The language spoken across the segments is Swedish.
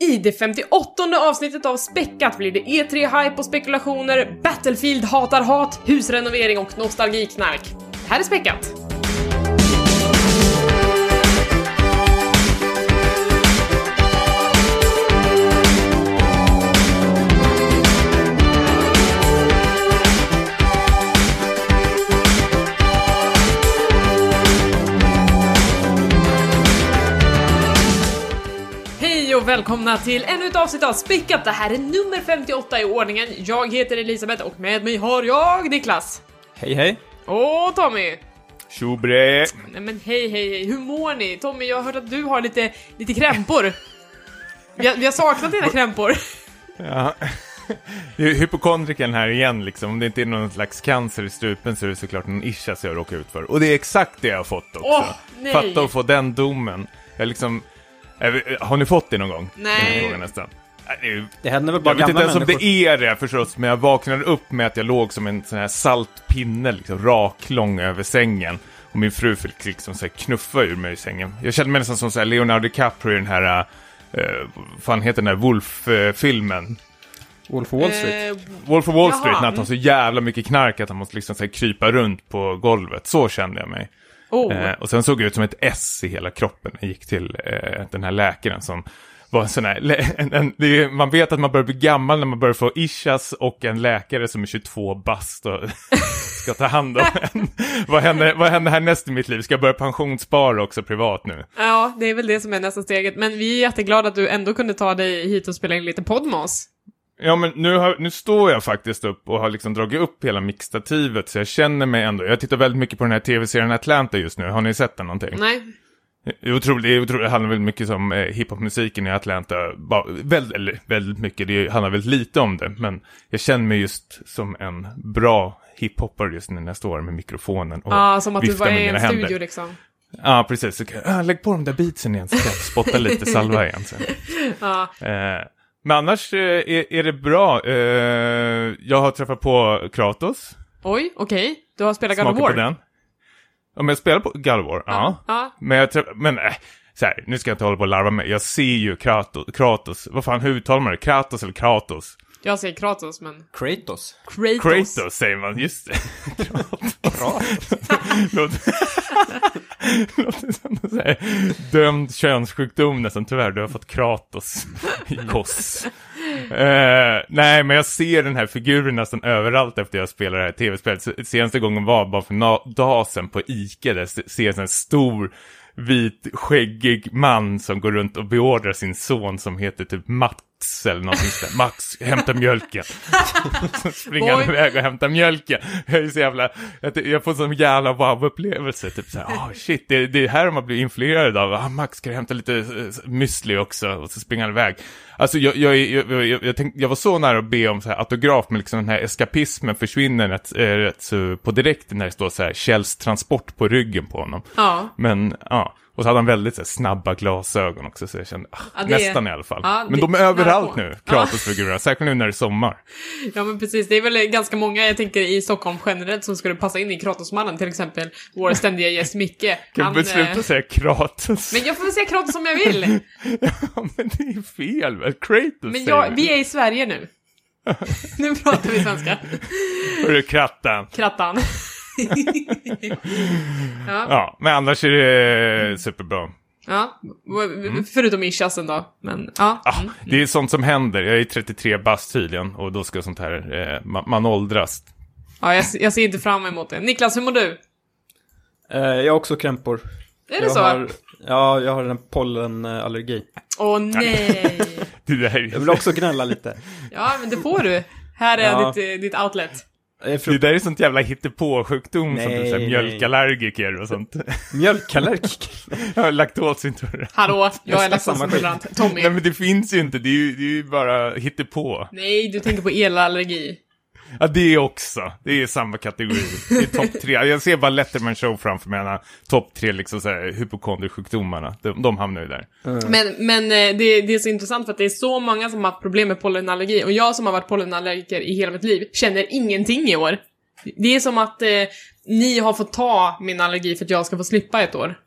I det 58 avsnittet av Späckat blir det E3-hype och spekulationer, Battlefield hatar hat, husrenovering och nostalgiknark. Här är Späckat! Och välkomna till ännu ett avsnitt av Späckat! Det här är nummer 58 i ordningen. Jag heter Elisabeth och med mig har jag Niklas. Hej hej! Och Tommy. Tjobre! Nej men hej hej hej, hur mår ni? Tommy, jag har hört att du har lite, lite krämpor. Vi har, vi har saknat dina krämpor. Ja. Hypokondriken här igen liksom. Om det inte är någon slags cancer i strupen så är det såklart någon ischias jag råkar ut för. Och det är exakt det jag har fått också. Nej. Fatta att få den domen. Jag liksom... Har ni fått det någon gång? Nej. Den här frågan nästan. Nej, det händer väl bara Jag vet inte ens om det är det förstås, men jag vaknade upp med att jag låg som en sån här salt pinne, liksom raklång över sängen. Och min fru fick liksom så här knuffa ur mig i sängen. Jag kände mig nästan som så här Leonardo DiCaprio i den här, uh, vad fan heter den där Wolf-filmen? Wolf of Wall Street. Eh, Wolf of Wall Jaha, Street, när han tar mm. så jävla mycket knark att han måste liksom så här krypa runt på golvet. Så kände jag mig. Oh. Eh, och sen såg jag ut som ett S i hela kroppen jag gick till eh, den här läkaren som var en sån här, en, en, det är, man vet att man börjar bli gammal när man börjar få ischias och en läkare som är 22 bast och ska ta hand om en. vad, händer, vad händer härnäst i mitt liv? Ska jag börja pensionsspara också privat nu? Ja, det är väl det som är nästa steget. Men vi är jätteglada att du ändå kunde ta dig hit och spela in lite podd med oss. Ja men nu, har, nu står jag faktiskt upp och har liksom dragit upp hela mixtativet så jag känner mig ändå, jag tittar väldigt mycket på den här tv-serien Atlanta just nu, har ni sett den någonting? Nej. Det otroligt, otroligt, det handlar väldigt mycket om eh, hiphopmusiken i Atlanta. Bara, väldigt, eller väldigt mycket, det handlar väldigt lite om det. Men jag känner mig just som en bra hiphoppare just nu när jag står med mikrofonen och Ja, som att du var i en händer. studio liksom. Ja, precis. Så kan ah, lägg på de där beatsen igen så ska jag spotta lite salva igen sen. Ja. Eh, men annars eh, är, är det bra. Eh, jag har träffat på Kratos. Oj, okej. Du har spelat God of War? på den. Om jag spelar på God of War? ja. Ja. Men jag tror, men äh, så här, nu ska jag inte hålla på och larva mig. Jag ser ju Kratos, Kratos, vad fan, hur uttalar man det? Kratos eller Kratos? Jag säger Kratos, men... Kratos. Kratos. Kratos säger man, just det. Kratos. Låter låter som en här dömd könssjukdom nästan, tyvärr. Du har fått Kratos i koss. Eh, nej, men jag ser den här figuren nästan överallt efter jag spelar det här tv-spelet. Senaste gången var bara för några dagar sedan på Ica, där jag ser en sån här stor vit skäggig man som går runt och beordrar sin son som heter typ Mats eller någonting sådär. Max, hämta mjölken. springer han iväg och hämtar mjölken. Jag är så jävla, jag, får sån jävla wow-upplevelse. Typ såhär, ah shit, det, det är här man blir influerad av. Ah, Max, ska du hämta lite uh, müsli också? Och så springer han iväg. Alltså jag, jag, jag, jag, jag, jag, tänkte, jag var så nära att be om så här autograf, men liksom den här eskapismen försvinner rätt, eh, rätt så på direkten när det står så här Kjells transport på ryggen på honom. Ja. Men ja, och så hade han väldigt så här, snabba glasögon också, så jag kände, ah, Ja, är- nästan i alla fall. ja, men det- de är överallt nu, Kratos-figurerna, särskilt nu när det är sommar. Ja men precis, det är väl ganska många, jag tänker i Stockholm generellt, som skulle passa in i Kratosmannen, till exempel vår ständiga gäst Micke. Kan Han, vi sluta eh, säga Kratos? Men jag får väl säga Kratos som jag vill! ja, men det är fel väl? Kratos Men jag, vi. vi är i Sverige nu. nu pratar vi svenska. Hörru, krattan. Krattan. ja, Ja, men annars är det superbra. ja. Förutom ischiasen då. Men ja. Ah, Mm. det är sånt som händer. Jag är 33 bast tydligen och då ska sånt här, eh, man, man åldras. ja jag, jag ser inte fram emot det. Niklas, hur mår du? Eh, jag har också krämpor. Är det jag så? Har, ja, jag har en pollenallergi. Åh nej! Det där, Jag vill också gnälla lite. Ja, men det får du. Här är Ja. ditt, eh, ditt outlet. Är det där är sånt jävla hittepå-sjukdom som Nej, typ så här nej. mjölkallergiker och sånt. mjölkallergiker. Ja, Laktosintolerant. Hallå, jag är Samma laktosintolerant. Tommy. Nej men det finns ju inte, det är ju, det är ju bara hittepå. Nej, du tänker på elallergi. Ja, det är också. Det är samma kategori. Det är topp tre. Jag ser bara Letterman show framför mig. Topp tre liksom så här hypokondrisjukdomarna. De, de hamnar ju där. Men, men eh, det, det är så intressant för att det är så många som har haft problem med pollenallergi och jag som har varit pollenallergiker i hela mitt liv känner ingenting i år. Det är som att eh, ni har fått ta min allergi för att jag ska få slippa ett år.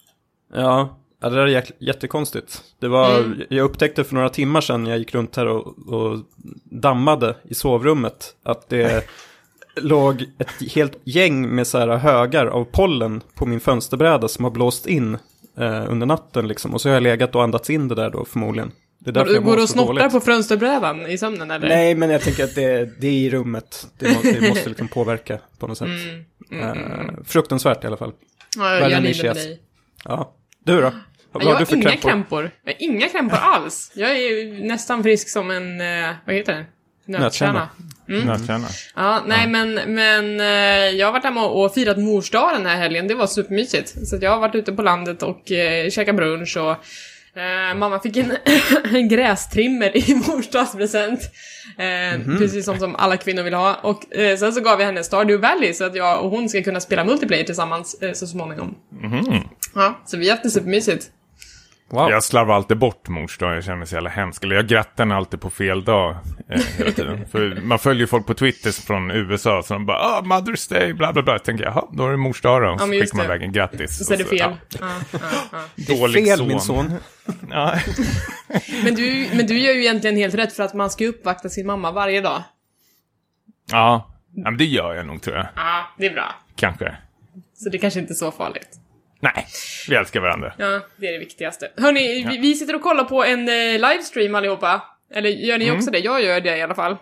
Ja, Ja, det där är jättekonstigt. Det var, Mm. Jag upptäckte för några timmar sedan när jag gick runt här och, och dammade i sovrummet att det låg ett helt gäng med så här högar av pollen på min fönsterbräda som har blåst in eh, under natten liksom. Och så har jag legat och andats in det där då förmodligen. Det är Går du och snortar på fönsterbrädan i sömnen eller? Nej, men jag tänker att det, det är i rummet. Det, må, det måste liksom påverka på något sätt. Mm, mm, mm. Eh, fruktansvärt i alla fall. Ja, jag lider med dig. Ja. Du då? Vad Jag har har du för inga krämpor? krämpor. Jag har inga krämpor alls. Jag är ju nästan frisk som en, eh, vad heter det? Nötkärna. Mm. Nötkärna. Ja, nej men, men eh, jag har varit hemma och firat mors dag den här helgen. Det var supermysigt. Så att jag har varit ute på landet och eh, käkat brunch och eh, mamma fick en, en grästrimmer i mors dagspresent. Eh, Mhm. Precis som, som alla kvinnor vill ha. Och eh, sen så gav jag henne Stardew Valley så att jag och hon ska kunna spela multiplayer tillsammans eh, så småningom. Mhm. Ja, så vi har haft det supermysigt. Wow. Jag slarvar alltid bort mors dag, jag känner mig så jävla hemsk. Eller jag grattar henne alltid på fel dag eh, hela tiden. För man följer folk på Twitter från USA som bara ah, Mother's Day, bla bla bla. Jag tänker jaha, då är det mors dag då. Och Ja, så skickar man iväg en grattis. Så är det Och fel. ja, Ja, ja, ja. Det är dålig fel son. min son. Men, du, men du gör ju egentligen helt rätt för att man ska uppvakta sin mamma varje dag. ja. ja, men det gör jag nog tror jag. Ja, det är bra. Kanske. Så det kanske inte är så farligt. Nej, vi älskar varandra. Ja, det är det viktigaste. Hörni, vi, vi sitter och kollar på en eh, livestream allihopa. Eller gör ni också det? Jag gör det i alla fall.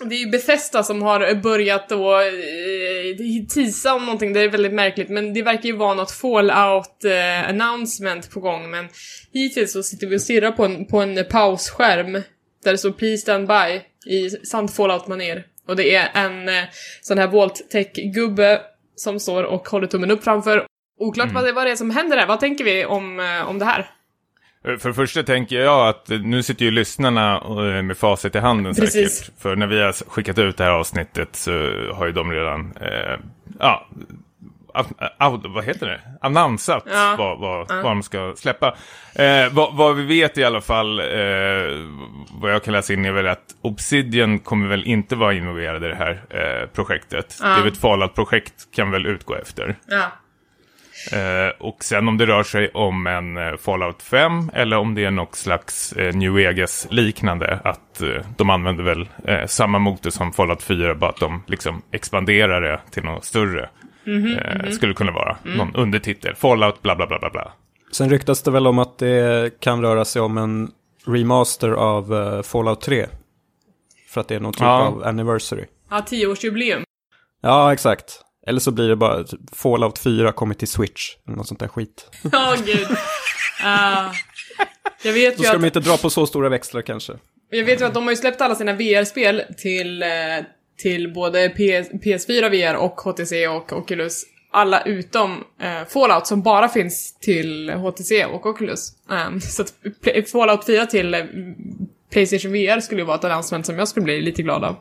Det är ju Bethesda som har börjat då eh, tisa om någonting, det är väldigt märkligt, men det verkar ju vara något fallout eh, announcement på gång, men hittills så sitter vi och stirrar på en, på en pausskärm där det står “Please stand by” i sant fallout-manér. Och det är en eh, sån här Vault-tech-gubbe som står och håller tummen upp framför. Oklart vad, det, vad det är som händer där, vad tänker vi om, eh, om det här? Eh, För det första tänker jag att nu sitter ju lyssnarna eh, med facit i handen Precis. säkert. För när vi har skickat ut det här avsnittet så har ju de redan, eh, ja, vad heter det? Annonsat Ja. vad, vad, vad de ska släppa. Eh, vad, vad vi vet i alla fall, eh, vad jag kan läsa in är väl att Obsidian kommer väl inte vara involverade i det här projektet. Det är väl ett Fallout-projekt kan väl utgå efter. Ja. Eh, och sen om det rör sig om en eh, Fallout 5 eller om det är något slags eh, New Vegas-liknande. Att eh, de använder väl eh, samma motor som Fallout 4, bara att de liksom expanderar det till något större. eh, Skulle kunna vara någon undertitel. Fallout bla bla bla bla bla. Sen ryktas det väl om att det kan röra sig om en remaster av eh, Fallout 3. För att det är någon typ Ja. av anniversary. Ja, tioårsjubileum. Ja, exakt. Eller så blir det bara typ Fallout 4 kommer till Switch. Eller något sånt där skit. Ja, gud. Ah. jag vet Då ju ska att, de inte dra på så stora växlar kanske. jag vet ju att de har ju släppt alla sina VR-spel till, eh, till både PS, PS4 VR och HTC och Oculus. Alla utom eh, Fallout som bara finns till HTC och Oculus. Ehm, så att Fallout 4 till eh, Playstation VR skulle ju vara ett announcement som jag skulle bli lite glad av.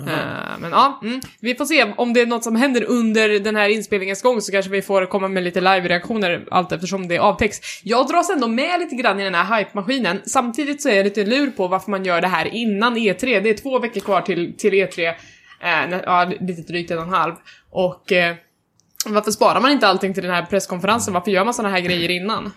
Eh, men ja, mm. vi får se om det är något som händer under den här inspelningens gång så kanske vi får komma med lite live-reaktioner allt eftersom det avtäcks. Jag dras ändå med lite grann i den här hype-maskinen. Samtidigt så är jag lite lur på varför man gör det här innan E3. Det är två veckor kvar till, till E3. Eh, ja, lite drygt en och en halv. Och eh, varför sparar man inte allting till den här presskonferensen? Varför gör man såna här grejer innan?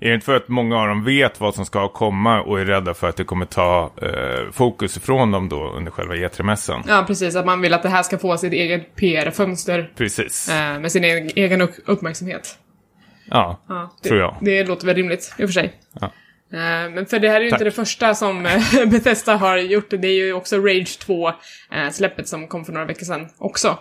Är det inte för att många av dem vet vad som ska komma och är rädda för att det kommer ta eh, fokus ifrån dem då under själva E3-mässan? Ja, precis. Att man vill att det här ska få sitt eget PR-fönster Precis. eh, med sin egen, egen upp- uppmärksamhet. Ja, Ja, det, tror jag. Det låter väl rimligt, i och för sig. Ja. Eh, Men för det här är ju Tack. inte det första som eh, Bethesda har gjort. Det är ju också Rage 2-släppet som kom för några veckor sedan också.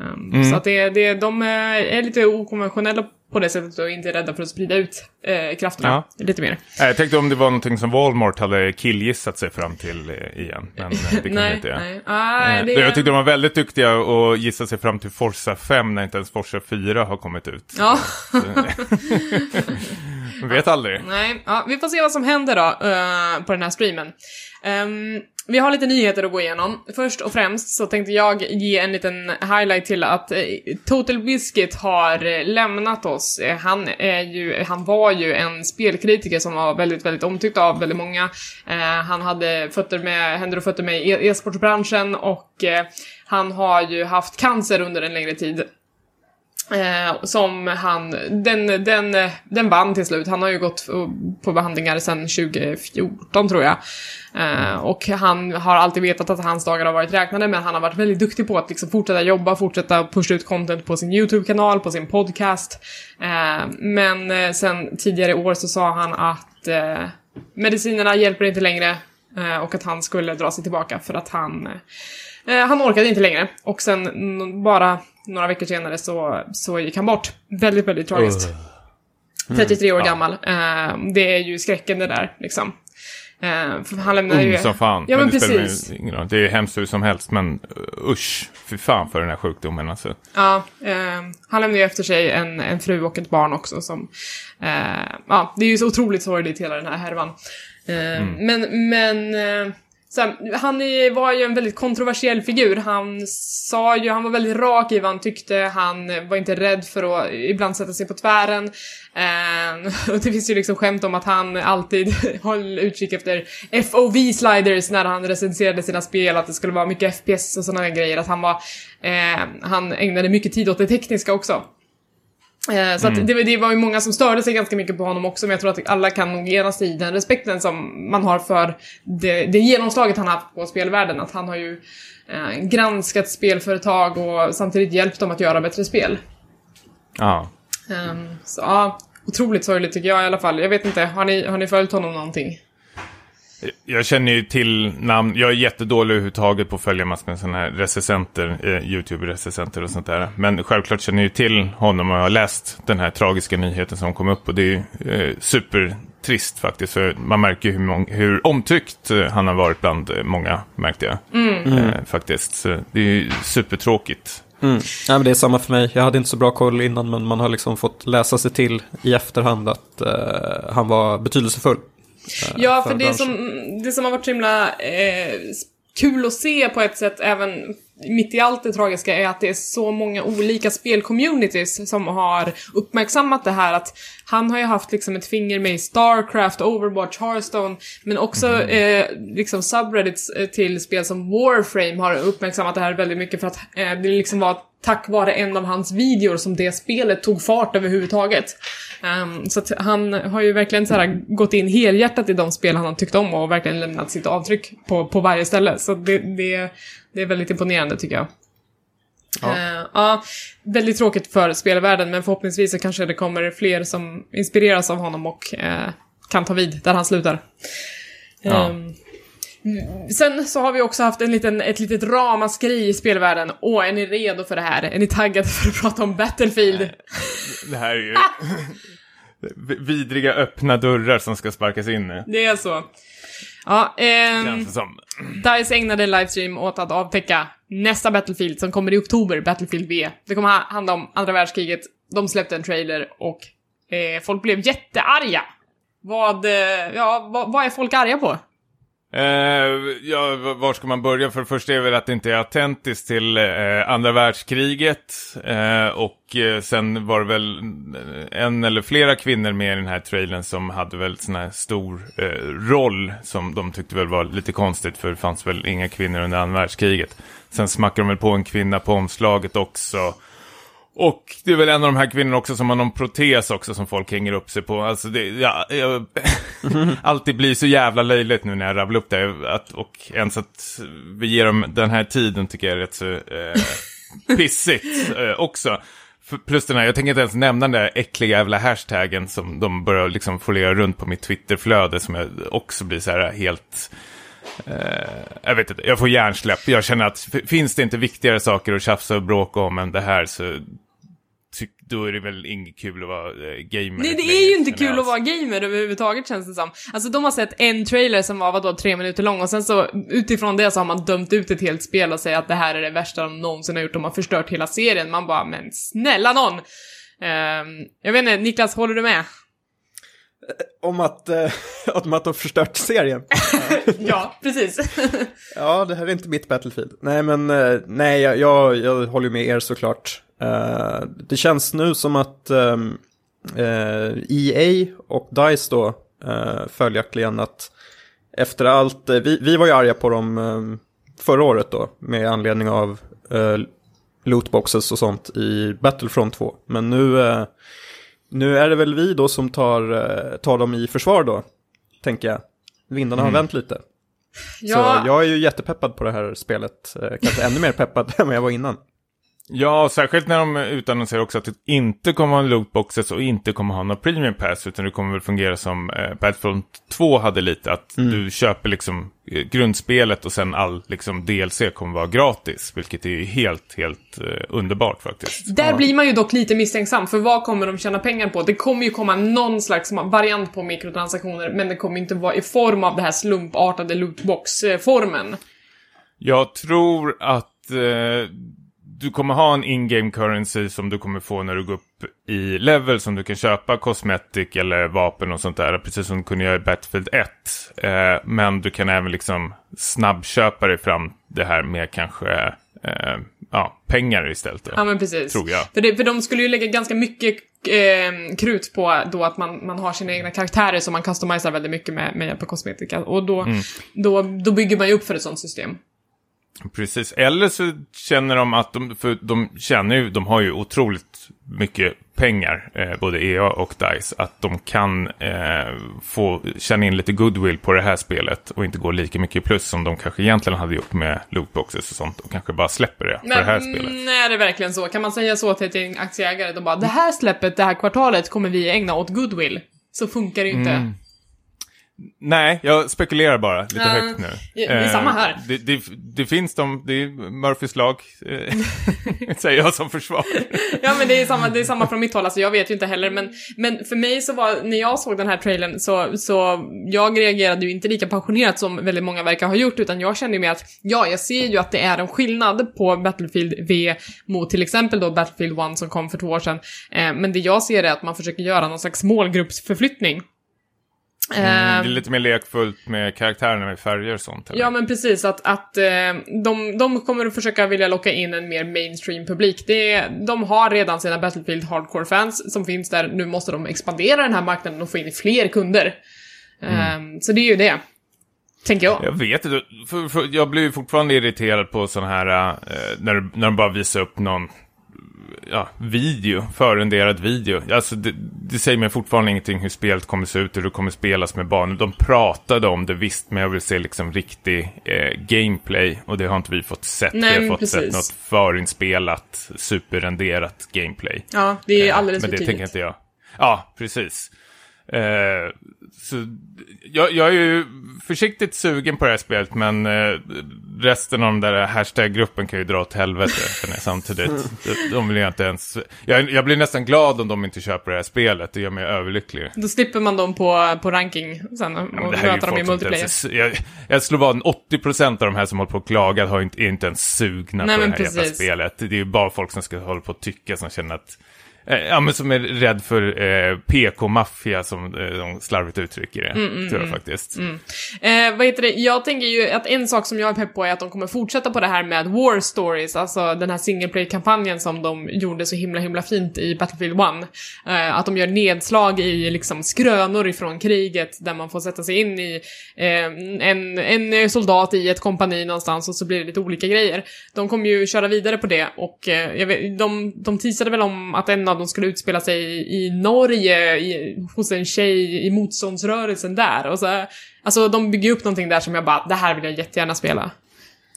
Um, Mm. Så att det, det, de eh, är lite okonventionella på det sättet och inte är rädda för att sprida ut eh, krafterna lite mer. Nej, Jag tänkte om det var någonting som Walmart hade killgissat sig fram till eh, igen. Men eh, det kanske nej, inte är. nej. Ah, Eh, det, Jag tyckte de var väldigt duktiga och gissa sig fram till Forza 5 när inte ens Forza 4 har kommit ut. Ja, vet aldrig. nej. Ja, vi får se vad som händer då eh, på den här streamen. Ehm, vi har lite nyheter att gå igenom. Först och främst så tänkte jag ge en liten highlight till att eh, Total Biscuit har eh, lämnat oss. Eh, han, är ju, han var ju en spelkritiker som var väldigt, väldigt omtyckt av väldigt många. Han hade fötter med, händer och fötter med e-sportbranschen och han har ju haft cancer under en längre tid. Eh, som han, den, den, den vann till slut. Han har ju gått på behandlingar sedan 2014 tror jag. Eh, och han har alltid vetat att hans dagar har varit räknade, men han har varit väldigt duktig på att liksom fortsätta jobba, fortsätta pusha ut content på sin YouTube-kanal, på sin podcast. Eh, men eh, sen tidigare i år så sa han att eh, medicinerna hjälper inte längre eh, och att han skulle dra sig tillbaka för att han Eh, eh han orkade inte längre och sen bara några veckor senare så, så gick han bort. Väldigt, väldigt tragiskt. Uh. 33 år gammal. Eh, det är ju skräcken det där, liksom. Eh, för han lämnade Ung ju... som fan. Ja, men det spelar precis. ingen roll. Det är ju hemskt hur som helst, men uh, usch. Fy fan för den här sjukdomen alltså. Ja, eh, han lämnade ju efter sig en, en fru och ett barn också som... Eh, ja, det är ju så otroligt sorgligt hela den här härvan. Eh, Men, men... Här, han är, var ju en väldigt kontroversiell figur. Han sa ju, han var väldigt rak i vad han tyckte, han var inte rädd för att ibland sätta sig på tvären. Eh, och det finns ju liksom skämt om att han alltid höll utkik efter FOV-sliders när han recenserade sina spel, att det skulle vara mycket FPS och sådana grejer, att han var, eh, han ägnade mycket tid åt det tekniska också. Eh, Så att det, det var ju många som störde sig ganska mycket på honom också, men jag tror att alla kan nog enas i den respekten som man har för det, det genomslaget han har haft på spelvärlden. Att han har ju eh, granskat spelföretag och samtidigt hjälpt dem att göra bättre spel. Ja. Ehm, så ja, otroligt sorgligt tycker jag i alla fall. Jag vet inte, har ni, har ni följt honom någonting? Jag känner ju till namn, jag är jättedålig överhuvudtaget på att följa massor med sådana här recensenter, eh, YouTube-recensenter och sånt där. Men självklart känner jag ju till honom och jag har läst den här tragiska nyheten som kom upp och det är ju eh, supertrist faktiskt. För man märker ju hur, mång- hur omtyckt eh, han har varit bland eh, många, märkte jag. Eh, faktiskt, så det är ju supertråkigt. Mm. Nej, men det är samma för mig. Jag hade inte så bra koll innan, men man har liksom fått läsa sig till i efterhand att eh, han var betydelsefull. Eh, Ja, för det branschen. som, det som har varit så himla eh, kul att se på ett sätt, även mitt i allt det tragiska, är att det är så många olika spelcommunities som har uppmärksammat det här att han har ju haft liksom ett finger med i Starcraft, Overwatch, Hearthstone, men också eh, liksom subreddits eh, till spel som Warframe har uppmärksammat det här väldigt mycket för att eh, det liksom var tack vare en av hans videor som det spelet tog fart överhuvudtaget. Ehm, så att han har ju verkligen så här gått in helhjärtat i de spel han har tyckt om och verkligen lämnat sitt avtryck på, på varje ställe. Så det, det, det är väldigt imponerande tycker jag. Ja. Ja. ja, väldigt tråkigt för spelvärlden men förhoppningsvis så kanske det kommer fler som inspireras av honom och eh, kan ta vid där han slutar. Ja. Ehm, Sen så har vi också haft en liten, ett litet ramaskri i spelvärlden. Åh, är ni redo för det här? Är ni taggade för att prata om Battlefield? Det här är ju vidriga öppna dörrar som ska sparkas in nu. Det är så. Ja, ehm. DICE ägnade en livestream åt att avtäcka nästa Battlefield som kommer i oktober, Battlefield V. Det kommer ha- handla om andra världskriget. De släppte en trailer och eh, folk blev jättearga. Vad, eh, ja, vad, vad är folk arga på? Eh, ja, var ska man börja? För det första är väl att det inte är autentiskt till eh, andra världskriget. Eh, och eh, sen var det väl eh, en eller flera kvinnor med i den här trailern som hade väl sån här stor eh, roll som de tyckte väl var lite konstigt för det fanns väl inga kvinnor under andra världskriget. Sen smackade de väl på en kvinna på omslaget också. Och det är väl en av de här kvinnorna också som har någon protes också som folk hänger upp sig på. Alltså det, ja, jag, alltid blir så jävla löjligt nu när jag rabblar upp det. Att, och ens att vi ger dem den här tiden tycker jag är rätt så eh, pissigt eh, också. För- Plus den här, jag tänker inte ens nämna den där äckliga jävla hashtaggen som de börjar liksom foliera runt på mitt Twitterflöde som jag också blir så här helt... Eh, jag vet inte, jag får hjärnsläpp. Jag känner att finns det inte viktigare saker att tjafsa och bråka om än det här så då är det väl inget kul att vara eh, gamer. Nej, det är ju inte kul jag. att vara gamer överhuvudtaget känns det som. Alltså de har sett en trailer som var vadå, tre minuter lång och sen så utifrån det så har man dömt ut ett helt spel och säger att det här är det värsta de någonsin har gjort, de har förstört hela serien. Man bara, men snälla någon! Ehm, jag vet inte, Niklas, håller du med? Om att, eh, om att de förstört serien. ja, precis. Ja, det här är inte mitt Battlefield. Nej, men eh, nej, jag, jag, jag håller med er såklart. Eh, det känns nu som att ehm, eh, EA och DICE då uh, följaktligen att efter allt, vi, vi var ju arga på dem ehm, förra året då med anledning av lootboxes och sånt i Battlefront 2. Men nu, nu är det väl vi då som tar, tar dem i försvar då, tänker jag. Vindarna har vänt lite. Ja, Så jag är ju jättepeppad på det här spelet. Kanske ännu mer peppad än vad jag var innan. Ja, särskilt när de utannonserar också att det inte kommer ha en lootboxes och inte kommer ha några premium pass, utan det kommer väl fungera som eh, Battlefront 2 hade lite, att du köper liksom eh, grundspelet och sen all liksom DLC kommer vara gratis, vilket är ju helt, helt eh, underbart faktiskt. Där blir man ju dock lite misstänksam, för vad kommer de tjäna pengar på? Det kommer ju komma någon slags variant på mikrotransaktioner, men det kommer inte vara i form av det här slumpartade lootbox-formen. Jag tror att eh, du kommer ha en in-game currency som du kommer få när du går upp i level som du kan köpa cosmetic eller vapen och sånt där. Precis som du kunde göra i Battlefield 1. Eh, men du kan även liksom snabbköpa dig fram det här med kanske eh, ja, pengar istället. Då, Ja men precis. Tror jag. För, det, för de skulle ju lägga ganska mycket eh, krut på då att man, man har sina egna karaktärer som man customiserar väldigt mycket med, med hjälp av kosmetika. Och då, Mm. då, då bygger man ju upp för ett sånt system. Precis, eller så känner de att de, för de känner ju, de har ju otroligt mycket pengar, eh, både EA och DICE, att de kan eh, få känna in lite goodwill på det här spelet och inte gå lika mycket plus som de kanske egentligen hade gjort med lootboxes och sånt och kanske bara släpper det för det här Men spelet. är det verkligen så? Kan man säga så till ett gäng aktieägare? De bara, det här släppet, det här kvartalet kommer vi ägna åt goodwill. Så funkar det ju inte. Mm. Nej, jag spekulerar bara lite Ja, högt nu. det är samma här. Det, det, det finns de, det är Murphys lag, eh, säger jag som försvar. Ja men det är samma, det är samma från mitt håll, alltså jag vet ju inte heller men, men för mig så var, när jag såg den här trailern så, så jag reagerade ju inte lika passionerat som väldigt många verkar ha gjort utan jag kände ju med att ja, jag ser ju att det är en skillnad på Battlefield V mot till exempel då Battlefield 1 som kom för två år sedan. Eh, men det jag ser är att man försöker göra någon slags målgruppsförflyttning. Mm, det är Eh, lite mer lekfullt med karaktärerna med färger och sånt. eller? Ja men precis, att, att eh, de, de kommer att försöka vilja locka in en mer mainstream-publik. Det, de har redan sina Battlefield Hardcore-fans som finns där, nu måste de expandera den här marknaden och få in fler kunder. Ehm, så det är ju det. Tänker jag. Jag vet inte, jag blir fortfarande irriterad på sådana här, eh, när, när de bara visar upp någon ja, video, förrenderad video. Alltså det, det säger mig fortfarande ingenting hur spelet kommer se ut, hur det kommer spelas med barn. De pratade om det visst, men jag vill se liksom riktig eh, gameplay. Och det har inte vi fått sett. Nej, vi men har fått sett precis. något förinspelat, superrenderat gameplay. Ja, det är Eh, alldeles Men för det tänker inte jag. Ja, precis. Eh, så jag, jag är ju försiktigt sugen på det här spelet, men eh, resten av den där hashtag-gruppen kan ju dra åt helvete, känner samtidigt. De, vill jag inte ens... Jag, jag blir nästan glad om de inte köper det här spelet, det gör mig överlycklig. Då slipper man dem på, på ranking sen och Ja, möta dem i multiplayer. ens, jag, jag slår vad 80% av de här som håller på och klagar har inte, är inte ens sugna Nej, på det här jävla precis. spelet. Det är ju bara folk som ska hålla på och tycka som känner att Ja men som är rädd för eh, PK-maffia som eh, de slarvigt uttrycker det. Mm, tror jag faktiskt. Eh, vad heter det? Jag tänker ju att en sak som jag är pepp på är att de kommer fortsätta på det här med War Stories, alltså den här single play-kampanjen som de gjorde så himla himla fint i Battlefield 1. Eh, att de gör nedslag i liksom skrönor ifrån kriget där man får sätta sig in i eh, en, en soldat i ett kompani någonstans och så blir det lite olika grejer. De kommer ju köra vidare på det och eh, jag vet, de, de teasade väl om att en av dem skulle utspela sig i, i Norge i, hos en tjej i motståndsrörelsen där och så Alltså de bygger upp någonting där som jag bara, det här vill jag jättegärna spela.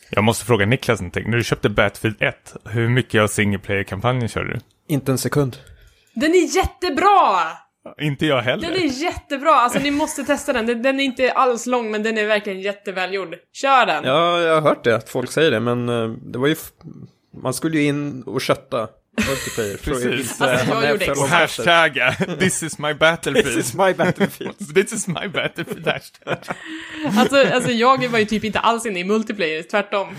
Jag måste fråga Niklas någonting. När du köpte Battlefield 1, hur mycket av single player-kampanjen körde du? Inte en sekund. Den är jättebra! Inte jag heller. Den är jättebra, alltså ni måste testa den. Den, är inte alls lång men den är verkligen jättevälgjord. Kör den! Ja, jag har hört det, att folk säger det, men eh, det var ju... Man skulle ju in och kötta multiplayer. Precis. Alltså, jag hamna gjorde för exakt- Och hashtagga this is my battlefield. This is my battlefield. This is my battlefield hashtag. Alltså, alltså jag var ju typ inte alls inne i multiplayer, tvärtom.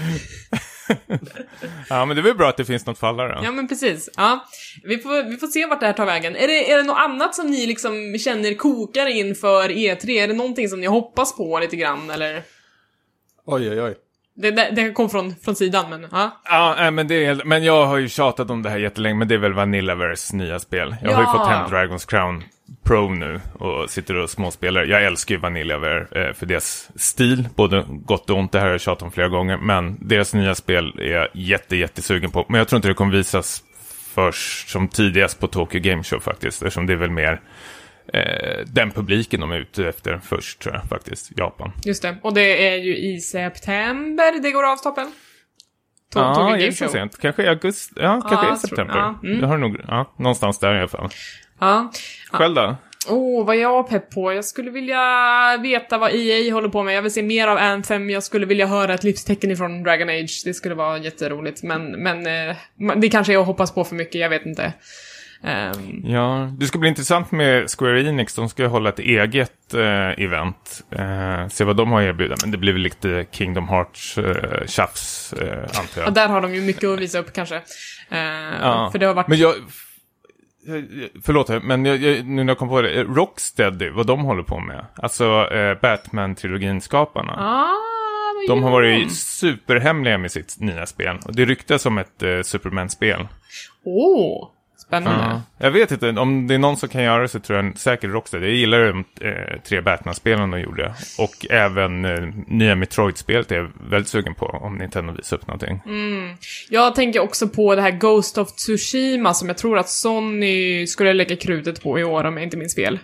Ja, men det är väl bra att det finns något alla då. Ja men precis, ja. Vi får, vi får se vart det här tar vägen. Är det, är det något annat som ni liksom känner kokar inför E3? Är det någonting som ni hoppas på lite grann eller? Oj, oj, oj. Det, det, det kom från, från sidan men, ja. Ja, men, det är, men jag har ju tjatat om det här jättelänge, men det är väl Vanillaverse nya spel. Jag har ju Ja. fått hem Dragon's Crown Pro nu och sitter och småspelar. Jag älskar ju Vanillaware eh, för deras stil, både gott och ont. Det här har jag tjatat om flera gånger, men deras nya spel är jag jätte, jättesugen på. Men jag tror inte det kommer visas först som tidigast på Tokyo Game Show faktiskt, eftersom det är väl mer eh, den publiken de är ute efter först, tror jag faktiskt, Japan. Just det. Och det är ju i september det går av stapeln. Tokyo Ja, Game är så sent? Kanske i augusti? Ja, kanske i jag tror- september. ja, mm. Har nog, ja, någonstans där i alla fall. Ja. Själv då? Åh, vad är jag pepp på? Jag skulle vilja veta vad EA håller på med. Jag vill se mer av Anthem. Jag skulle vilja höra ett livstecken ifrån Dragon Age. Det skulle vara jätteroligt. Men, men eh, det kanske är att hoppas på för mycket, jag vet inte. Ehm, Ja, det ska bli intressant med Square Enix. De ska hålla ett eget eh, event. Eh, se vad de har att erbjuda. Men det blir väl lite Kingdom Hearts eh, eh, antar ja, jag. där har de ju mycket att visa upp kanske. Ehm, Ja. För det har varit... Men jag... Förlåt, men jag, jag, nu när jag kom på det. Rocksteady, vad de håller på med. Alltså eh, Batman-trilogin-skaparna. Ah, De har varit superhemliga med sitt nya spel. Och det ryktas om ett eh, Superman-spel. Åh, spännande. Ja. Jag vet inte, om det är någon som kan göra det så tror jag säkert Rocksteady. Jag gillar de eh, tre Batman-spelen de gjorde. Och även eh, nya Metroid-spelet är jag väldigt sugen på om Nintendo visar upp någonting. Jag tänker också på det här Ghost of Tsushima som jag tror att Sony skulle lägga krutet på i år om jag inte minns fel.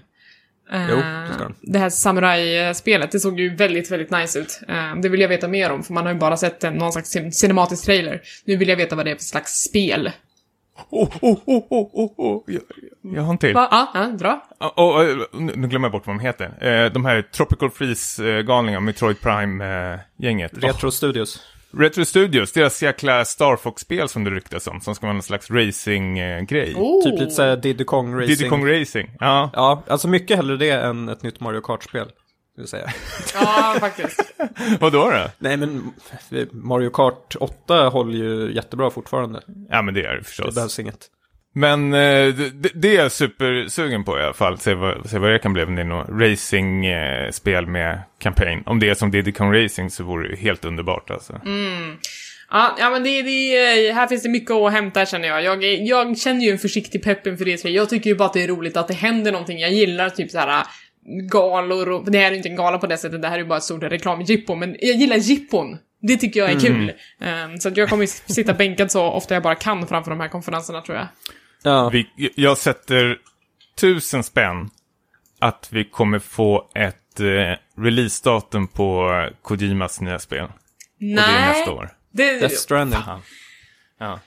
Eh, Jo, det de. det här samurai-spelet, det såg ju väldigt, väldigt nice ut. Eh, det vill jag veta mer om, för man har ju bara sett en, någon slags cin- cinematisk trailer. Nu vill jag veta vad det är för slags spel. Oh, oh, oh, oh, oh, oh. Jag, jag har en till. Va? Ja, ja, dra. Oh, nu nu glömmer jag bort vad de heter. Eh, de här Tropical Freeze-galningarna, Metroid Prime-gänget. Retro Studios. Retro Studios, deras jäkla Star Fox-spel som det ryktas om, som ska vara en slags racing-grej. Oh. Typ lite såhär Diddy Kong Racing. Diddy Kong Racing, ja. Ja, alltså mycket hellre det än ett nytt Mario Kart-spel. Vill säga. Ja, faktiskt. Vadå då? Nej men Mario Kart 8 håller ju jättebra fortfarande. Ja, men det är det Det förstås. behövs inget. Men eh, det, det är jag supersugen på i alla fall. Se vad, se vad det kan bli. Om det är något racing-spel med campaign. Om det är som Diddy Kong Racing så vore det helt underbart alltså. Ja, ja men det, det, här finns det mycket att hämta känner jag. Jag, jag känner ju en försiktig pepp inför det. Jag tycker ju bara att det är roligt att det händer någonting. Jag gillar typ så här galor och, det här är ju inte en gala på det sättet, det här är ju bara ett stort reklamjippo, men jag gillar jippon. Det tycker jag är kul. Ehm, så att jag kommer sitta bänkad så ofta jag bara kan framför de här konferenserna tror jag. Ja, Vi, jag sätter tusen spänn att vi kommer få ett eh, releasedatum på Kojimas nya spel. Och det är nästa år. Det, Death Stranding. Ja.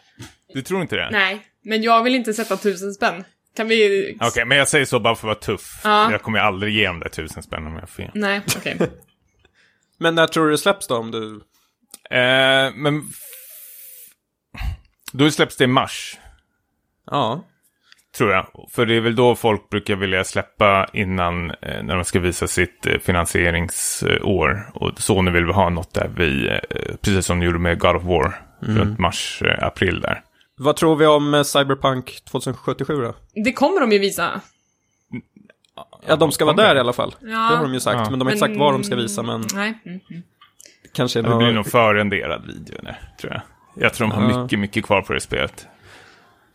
Du tror inte det? nej, men jag vill inte sätta tusen spänn. Kan vi... Okej, men jag säger så bara för att vara tuff. Ja. Jag kommer aldrig ge dem där tusen spänn om jag får ge. Nej, okej. Men när tror du det släpps då om du... Eh, men... Då släpps det i mars, Ja. tror jag. För det är väl då folk brukar vilja släppa innan, eh, när de ska visa sitt eh, finansieringsår. Och Sony vill väl ha något där vi, eh, precis som de gjorde med God of War, runt mars, eh, april där. Vad tror vi om eh, Cyberpunk 2077 då? Det kommer de ju visa. Ja, de ska vara där i alla fall. Ja. Det har de ju sagt, Ja. men de har inte sagt vad de ska visa, men Nej. Mm, mm. kanske är Det blir nog förrenderad video där, tror jag. Jag tror de har Ja. mycket, mycket kvar på det spelet.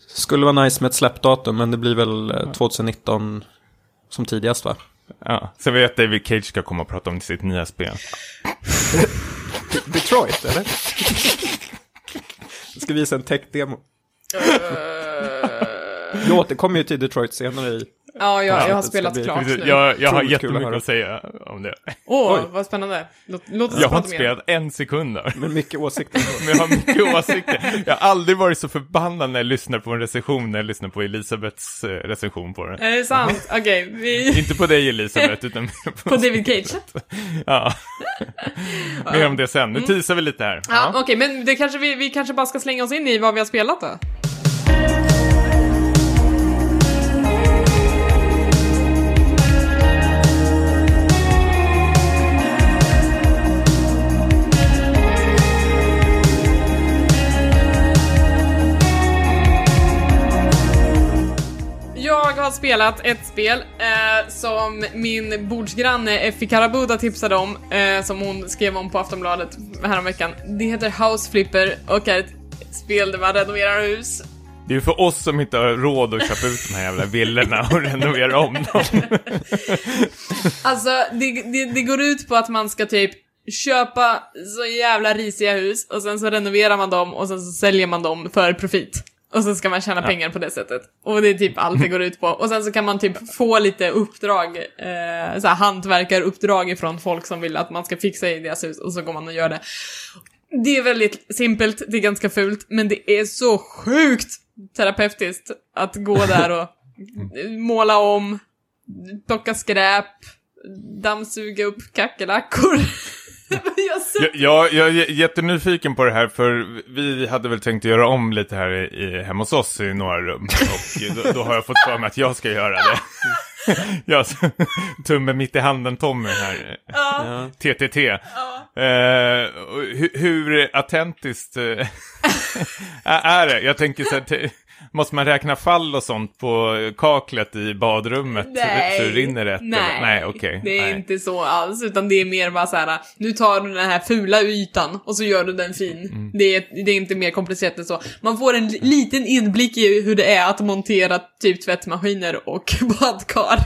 Skulle vara nice med ett släppdatum, men det blir väl eh, 2019 som tidigast va? Ja. Sen vet jag att David Cage ska komma och prata om sitt nya spel. Detroit, eller? Jag ska visa en tech-demo. Jag återkommer ju till Detroit senare i... Ja, jag, jag har spelat bli- klart nu. Jag, jag har att jättemycket höra. att säga om det. Åh, Oj. vad spännande. Låt, låt oss Jag har inte mer. spelat en sekund där. Med mycket åsikter. Men jag har mycket åsikter. Jag har aldrig varit så förbannad när jag lyssnar på en recension, när jag lyssnar på Elisabeths eh, recension på den. Är det sant? Okej, vi... Inte på dig Elisabeth, utan På på... David Cage? Ja. Mer om det sen. Nu teasar vi lite här. Ja, okej, men det kanske vi, vi kanske bara ska slänga oss in i vad vi har spelat då? Jag har spelat ett spel eh, som min bordsgranne Effie Karabuda tipsade om, eh, som hon skrev om på Aftonbladet häromveckan. Det heter House Flipper och är ett spel där man renoverar hus. Det är ju för oss som inte har råd att köpa ut de här jävla villorna och renovera om dem. Alltså, det, det, det går ut på att man ska typ köpa så jävla risiga hus och sen så renoverar man dem och sen så säljer man dem för profit. Och så ska man tjäna pengar på det sättet. Och det är typ allt det går ut på. Och sen så kan man typ få lite uppdrag, eh, så här hantverkaruppdrag ifrån folk som vill att man ska fixa i deras hus och så går man och gör det. Det är väldigt simpelt, det är ganska fult, men det är så sjukt terapeutiskt att gå där och måla om, plocka skräp, dammsuga upp kackerlackor. jag. Jag, jag, är jättenyfiken på det här för vi hade väl tänkt göra om lite här i, i, hemma hos oss i några rum. Och då, då har jag fått för mig att jag ska göra det. Jag, tummen mitt i handen Tommy här. Ja. TTT. Ja. Eh, hur, hur autentiskt eh, är det? Jag tänker så här, måste man räkna fall och sånt på kaklet i badrummet? Nej, Så det rinner rätt? nej, nej okej. det är nej. inte så alls, utan det är mer bara så här. nu tar du den här fula ytan och så gör du den fin. Mm. Det, är, det är inte mer komplicerat än så. Man får en li- liten inblick i hur det är att montera typ tvättmaskiner och badkar.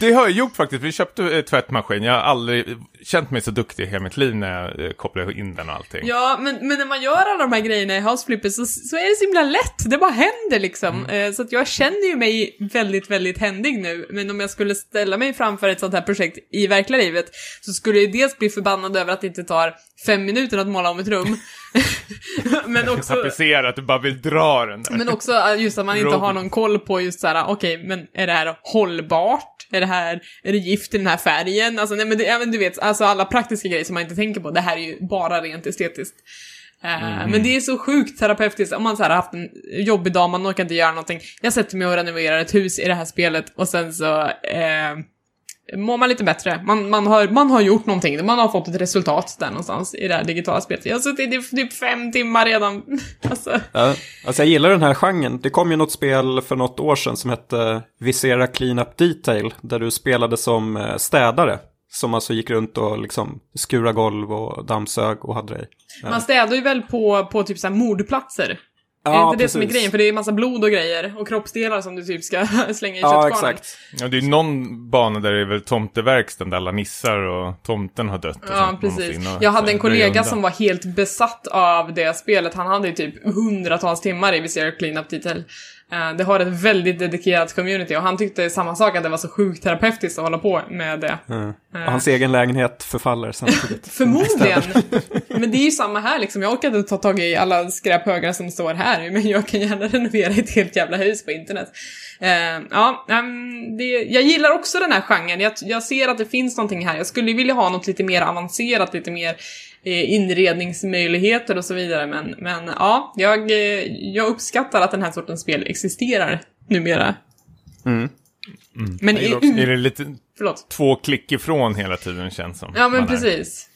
Det har jag gjort faktiskt. Vi köpte eh, tvättmaskin. Jag har aldrig känt mig så duktig i hela mitt liv när jag eh, kopplade in den och allting. ja, men, men när man gör alla de här grejerna i House Flipper så, så är det så himla lätt, det bara händer liksom. Mm. Eh, Så att jag känner ju mig väldigt, väldigt händig nu, men om jag skulle ställa mig framför ett sånt här projekt i verkliga livet så skulle jag dels bli förbannad över att det inte tar fem minuter att måla om ett rum. Men också... Tapetsera, att du bara vill dra den där. Men också äh, just att man inte har någon koll på just såhär, okej, men är det här hållbart? Är det här, är det gift i den här färgen? Alltså nej men, det, men du vet, alltså alla praktiska grejer som man inte tänker på, det här är ju bara rent estetiskt. Eh, Men det är så sjukt terapeutiskt om man så här har haft en jobbig dag, man orkar inte göra någonting. Jag sätter mig och renoverar ett hus i det här spelet och sen så eh, mår man lite bättre. Man, man, har, man har gjort någonting, man har fått ett resultat där någonstans i det här digitala spelet. Jag har suttit i typ fem timmar redan. alltså. Ja, alltså jag gillar den här genren. Det kom ju något spel för något år sedan som hette Visera Cleanup Detail. Där du spelade som eh, städare. Som alltså gick runt och liksom skura golv och dammsög och hade det. Man städar ju väl på, på typ såhär mordplatser. Är det Ja, inte det som är grejen? För det är massa blod och grejer och kroppsdelar som du typ ska slänga i Ja, köttkvarnen. exakt. Ja, det är någon bana där det är väl tomteverkstan där alla nissar och tomten har dött. Och Ja, precis. Jag hade en kollega som var helt besatt av det spelet. Han hade ju typ hundratals timmar i Visera Cleanup Detail. Eh, Det har ett väldigt dedikerat community och han tyckte samma sak, att det var så sjukt terapeutiskt att hålla på med det. Mm. Och hans egen lägenhet förfaller samtidigt. Förmodligen. Men det är ju samma här liksom. Jag orkar inte ta tag i alla skräphögar som står här, men jag kan gärna renovera ett helt jävla hus på internet. Eh, ja, ehm, det, jag gillar också den här genren. Jag, jag ser att det finns någonting här. Jag skulle vilja ha något lite mer avancerat, lite mer eh, inredningsmöjligheter och så vidare, men, men ja, jag, eh, jag uppskattar att den här sortens spel existerar numera. Mm. Men Jag i, gillar också- Är det lite förlåt. två klick ifrån hela tiden känns som. Ja men man är. precis.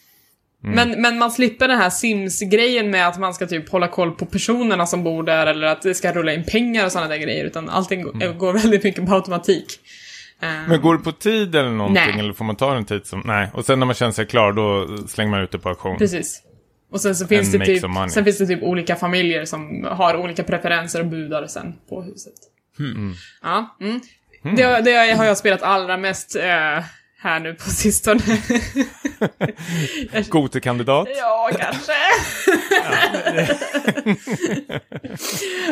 Men, men man slipper den här Sims-grejen med att man ska typ hålla koll på personerna som bor där eller att det ska rulla in pengar och sådana där grejer utan allting går- går väldigt mycket på automatik. Eh, Men går det på tid eller någonting Nej. eller får man ta en tid som... Nej, och sen när man känner sig klar då slänger man ut det på auktion. Precis. Och sen så finns And det typ, sen finns det typ olika familjer som har olika preferenser och budar sen på huset. Ja, mm. Det, det har jag spelat allra mest eh, här nu på sistone. Gotekandidat. Ja, kanske.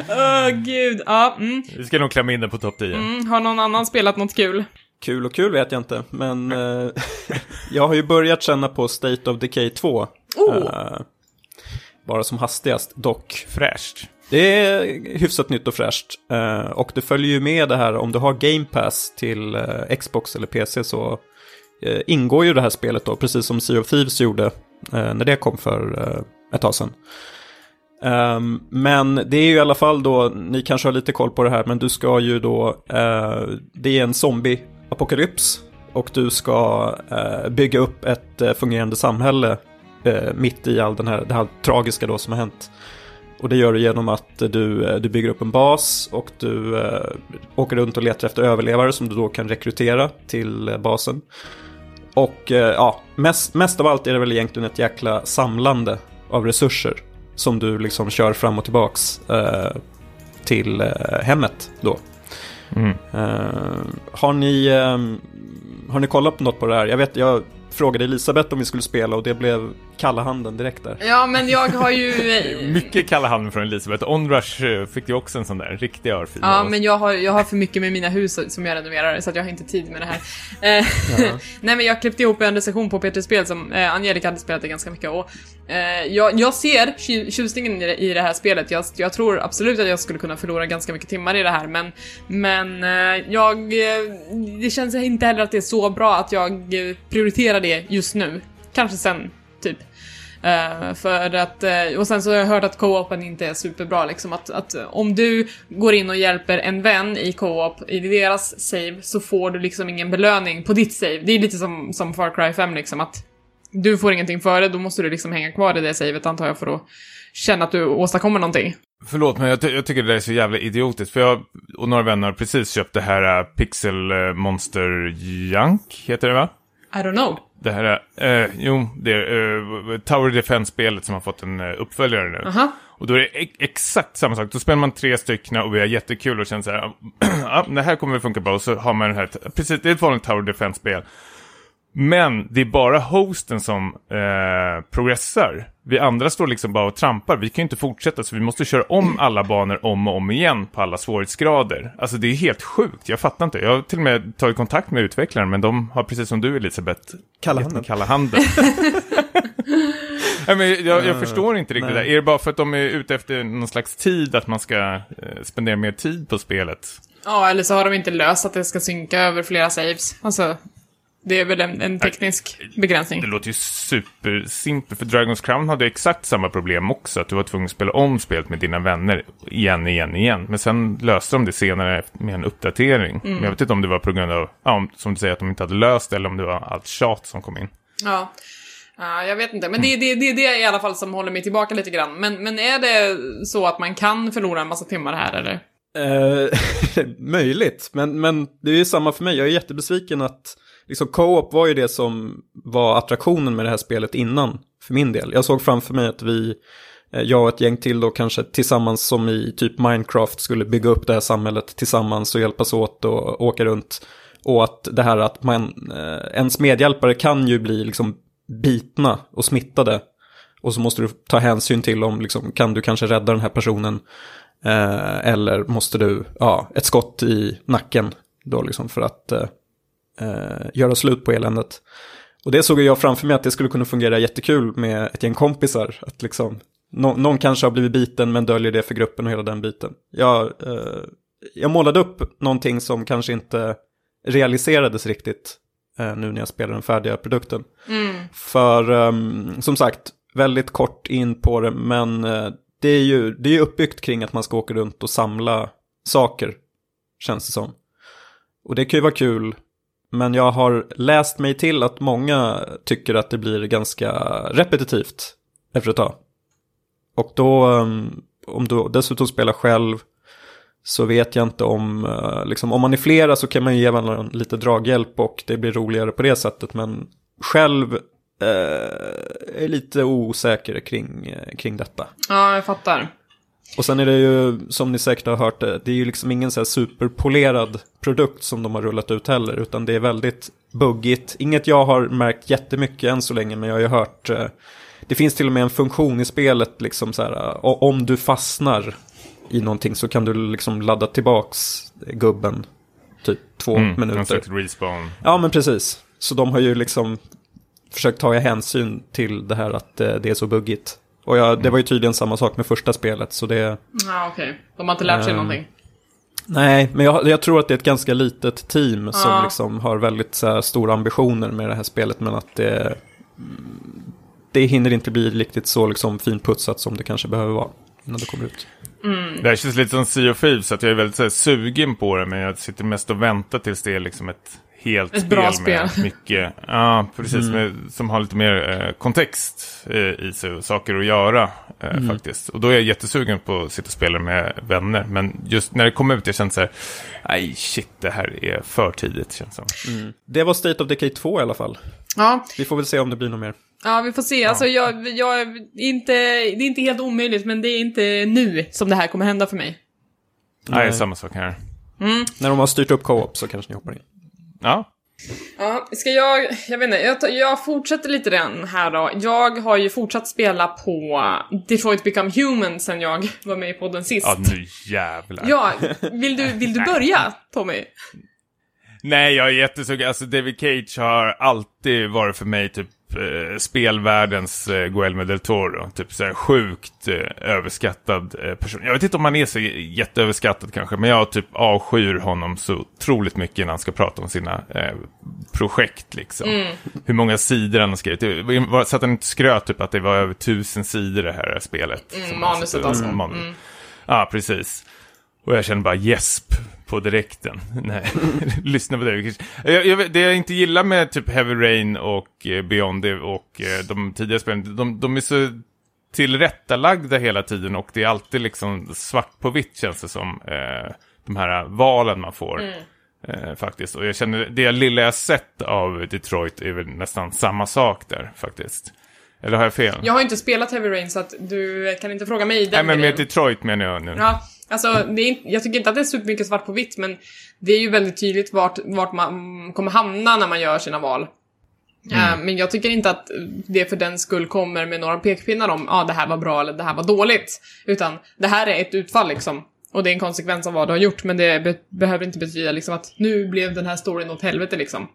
Åh, gud. Ja, mm. Vi ska nog klämma in det på topp 10. Mm. Har någon annan spelat något kul? Kul och kul vet jag inte, men eh, jag har ju börjat känna på State of Decay 2. Oh. Eh, bara som hastigast dock. Fräscht. Det är hyfsat nytt och fräscht. Eh, och det följer ju med det här, om du har Game Pass till eh, Xbox eller PC så Eh, ingår ju det här spelet då, precis som Sea of Thieves gjorde eh, när det kom för eh, ett tag sedan. Um, men det är ju i alla fall då, ni kanske har lite koll på det här, men du ska ju då, eh, det är en zombie-apokalyps och du ska eh, bygga upp ett eh, fungerande samhälle eh, mitt i all den här, det här tragiska då som har hänt. Och det gör du genom att du, eh, du bygger upp en bas och du eh, åker runt och letar efter överlevare som du då kan rekrytera till eh, basen. Och eh, ja, mest, mest av allt är det väl egentligen ett jäkla samlande av resurser som du liksom kör fram och tillbaks. Eh, till eh, hemmet då. Mm. Eh, har, ni, eh, har ni kollat på något på det här? Jag vet, jag frågade Elisabeth om vi skulle spela och det blev kalla handen direkt där. Ja, men jag har ju... Mycket kalla handen från Elisabeth. Onrush eh, fick ju också en sån där en riktig örfil. Ja, men jag har, jag har för mycket med mina hus som jag renoverar, så att jag har inte tid med det här. Eh, Nej, men jag klippte ihop en recension på Peter Spel som eh, Angelica hade spelat det ganska mycket och eh, jag, jag ser tju- tjusningen i det, här spelet. Jag, jag tror absolut att jag skulle kunna förlora ganska mycket timmar i det här, men, men eh, jag... Det känns inte heller att det är så bra att jag prioriterar det just nu. Kanske sen, typ. Eh, för att, eh, och sen så har jag hört att co-open inte är superbra liksom att, att om du går in och hjälper en vän i co-op i deras save så får du liksom ingen belöning på ditt save. Det är lite som, som Far Cry 5 liksom att du får ingenting för det, då måste du liksom hänga kvar i det savet antar jag för att känna att du åstadkommer någonting. Förlåt, men jag, ty- jag tycker det där är så jävla idiotiskt. För jag och några vänner har precis köpt det här uh, Pixel eh, Monster Junk, heter det va? I don't know. Det här är, eh, jo, det är eh, Tower Defense-spelet som har fått en eh, uppföljare nu. Aha. Och då är det ex- exakt samma sak. Då spelar man tre stycken och vi har jättekul och känner så här, ja, det här kommer att funka bra. Och så har man den här, precis, det är ett vanligt Tower Defense-spel. Men det är bara hosten som eh, progressar. Vi andra står liksom bara och trampar. Vi kan ju inte fortsätta så vi måste köra om alla banor om och om igen på alla svårighetsgrader. Alltså det är helt sjukt. Jag fattar inte. Jag har till och med tagit kontakt med utvecklaren men de har precis som du Elisabeth Kalla handen. Kalla handen. Nej, men jag, jag förstår inte riktigt nej. det. Är det bara för att de är ute efter någon slags tid, att man ska eh, spendera mer tid på spelet? Ja, eller så har de inte löst att det ska synka över flera saves. Alltså, det är väl en, en teknisk begränsning. Det låter ju supersimpelt, för Dragon's Crown hade exakt samma problem också, att du var tvungen att spela om spelet med dina vänner igen, igen, igen. Men sen löste de det senare med en uppdatering. Mm. Men jag vet inte om det var på grund av, ja, om- som du säger, att de inte hade löst det, eller om det var allt tjat som kom in. Ja. Ja, jag vet inte, men det är det, det, det i alla fall som håller mig tillbaka lite grann. Men, men är det så att man kan förlora en massa timmar här eller? Eh, möjligt, men, men det är ju samma för mig. Jag är jättebesviken att liksom co-op var ju det som var attraktionen med det här spelet innan, för min del. Jag såg framför mig att vi, eh, jag och ett gäng till då kanske tillsammans som i typ Minecraft skulle bygga upp det här samhället tillsammans och hjälpas åt och åka runt. Och att det här att man, eh, ens medhjälpare kan ju bli liksom bitna och smittade. Och så måste du ta hänsyn till om, liksom, kan du kanske rädda den här personen Eh, eller måste du, ja, ett skott i nacken då liksom för att eh, eh, göra slut på eländet. Och det såg jag framför mig att det skulle kunna fungera jättekul med ett gäng kompisar. Att liksom, nå- någon kanske har blivit biten men döljer det för gruppen och hela den biten. Jag, eh, jag målade upp någonting som kanske inte realiserades riktigt eh, nu när jag spelade den färdiga produkten. För ehm, som sagt, väldigt kort in på det, men eh, det är ju det är uppbyggt kring att man ska åka runt och samla saker, känns det som. Och det kan ju vara kul, men jag har läst mig till att många tycker att det blir ganska repetitivt efter ett tag. Och då, ehm, om du dessutom spelar själv, så vet jag inte om, eh, liksom, om man är flera så kan man ju ge varandra lite draghjälp och det blir roligare på det sättet. Men själv eh, är lite osäker kring, eh, kring detta. Ja, jag fattar. Och sen är det ju, som ni säkert har hört det, det är ju liksom ingen så här superpolerad produkt som de har rullat ut heller, utan det är väldigt buggigt. Inget jag har märkt jättemycket än så länge, men jag har ju hört, eh, det finns till och med en funktion i spelet, liksom så här, eh, om du fastnar i någonting så kan du liksom ladda tillbaks gubben, typ två Mm, minuter. respawn. Ja, men precis. Så de har ju liksom försökt ta hänsyn till det här att eh, det är så buggigt. Och jag, det var ju tydligen samma sak med första spelet, så det... Ja, okej. De har inte lärt sig Ehm, någonting. Nej, men jag, jag tror att det är ett ganska litet team som Ja. liksom har väldigt så här, stora ambitioner med det här spelet, men att det... mm, Det hinner inte bli riktigt så liksom finputsat som det kanske behöver vara innan det kommer ut. Det här känns lite som Sea of Thieves, så att jag är väldigt så här, sugen på det, men jag sitter mest och väntar tills det är liksom ett helt Ett bra med spel. mycket, ja precis, med, som har lite mer eh, kontext eh, i sig saker att göra eh, faktiskt. Och då är jag jättesugen på att sitta och spela med vänner, men just när det kom ut, jag kände så här, nej shit, det här är för tidigt känns det som. Det var State of Decay 2 i alla fall. Ja, Vi får väl se om det blir något mer. ja, vi får se. Alltså, jag, jag, inte, det är inte helt omöjligt, men det är inte nu som det här kommer hända för mig. Nej, Nej. samma sak här. När de har styrt upp co-op så kanske ni hoppar in. Ja, Ja, ska jag, jag vet inte, jag, jag fortsätter lite den här då. Jag har ju fortsatt spela på Detroit Become Human sen jag var med i podden sist. ja nu jävlar. Ja, vill du, vill du börja Tommy? Nej, jag är jättesugen. Alltså David Cage har alltid varit för mig typ eh, spelvärldens eh, Guillermo del Toro. Typ så här sjukt eh, överskattad eh, person. Jag vet inte om han är så jätteöverskattad kanske, men jag typ avskyr honom så otroligt mycket när han ska prata om sina eh, projekt liksom. Hur många sidor han har skrivit. Så att han inte skröt typ att det var över tusen sidor det här spelet. som han manuset alltså. Mm, manus. Ja, precis. Och jag känner bara gäsp på direkten. Nej, lyssna på det. Jag, jag, det jag inte gillar med typ Heavy Rain och eh, Beyond och eh, de tidigare spelen, de, de är så tillrättalagda hela tiden och det är alltid liksom svart på vitt känns det som. Eh, de här valen man får. Eh, faktiskt. Och jag känner, det lilla jag sett av Detroit är väl nästan samma sak där faktiskt. Eller har jag fel? Jag har inte spelat Heavy Rain så att du kan inte fråga mig den Nej men med grejen. Detroit menar jag nu. Ja, alltså är jag tycker inte att det är supermycket svart på vitt men det är ju väldigt tydligt vart, vart man kommer hamna när man gör sina val. Eh, men jag tycker inte att det för den skull kommer med några pekpinnar om ja ah, det här var bra eller det här var dåligt. Utan det här är ett utfall liksom. Och det är en konsekvens av vad du har gjort men det be- behöver inte betyda liksom att nu blev den här storyn åt helvete liksom.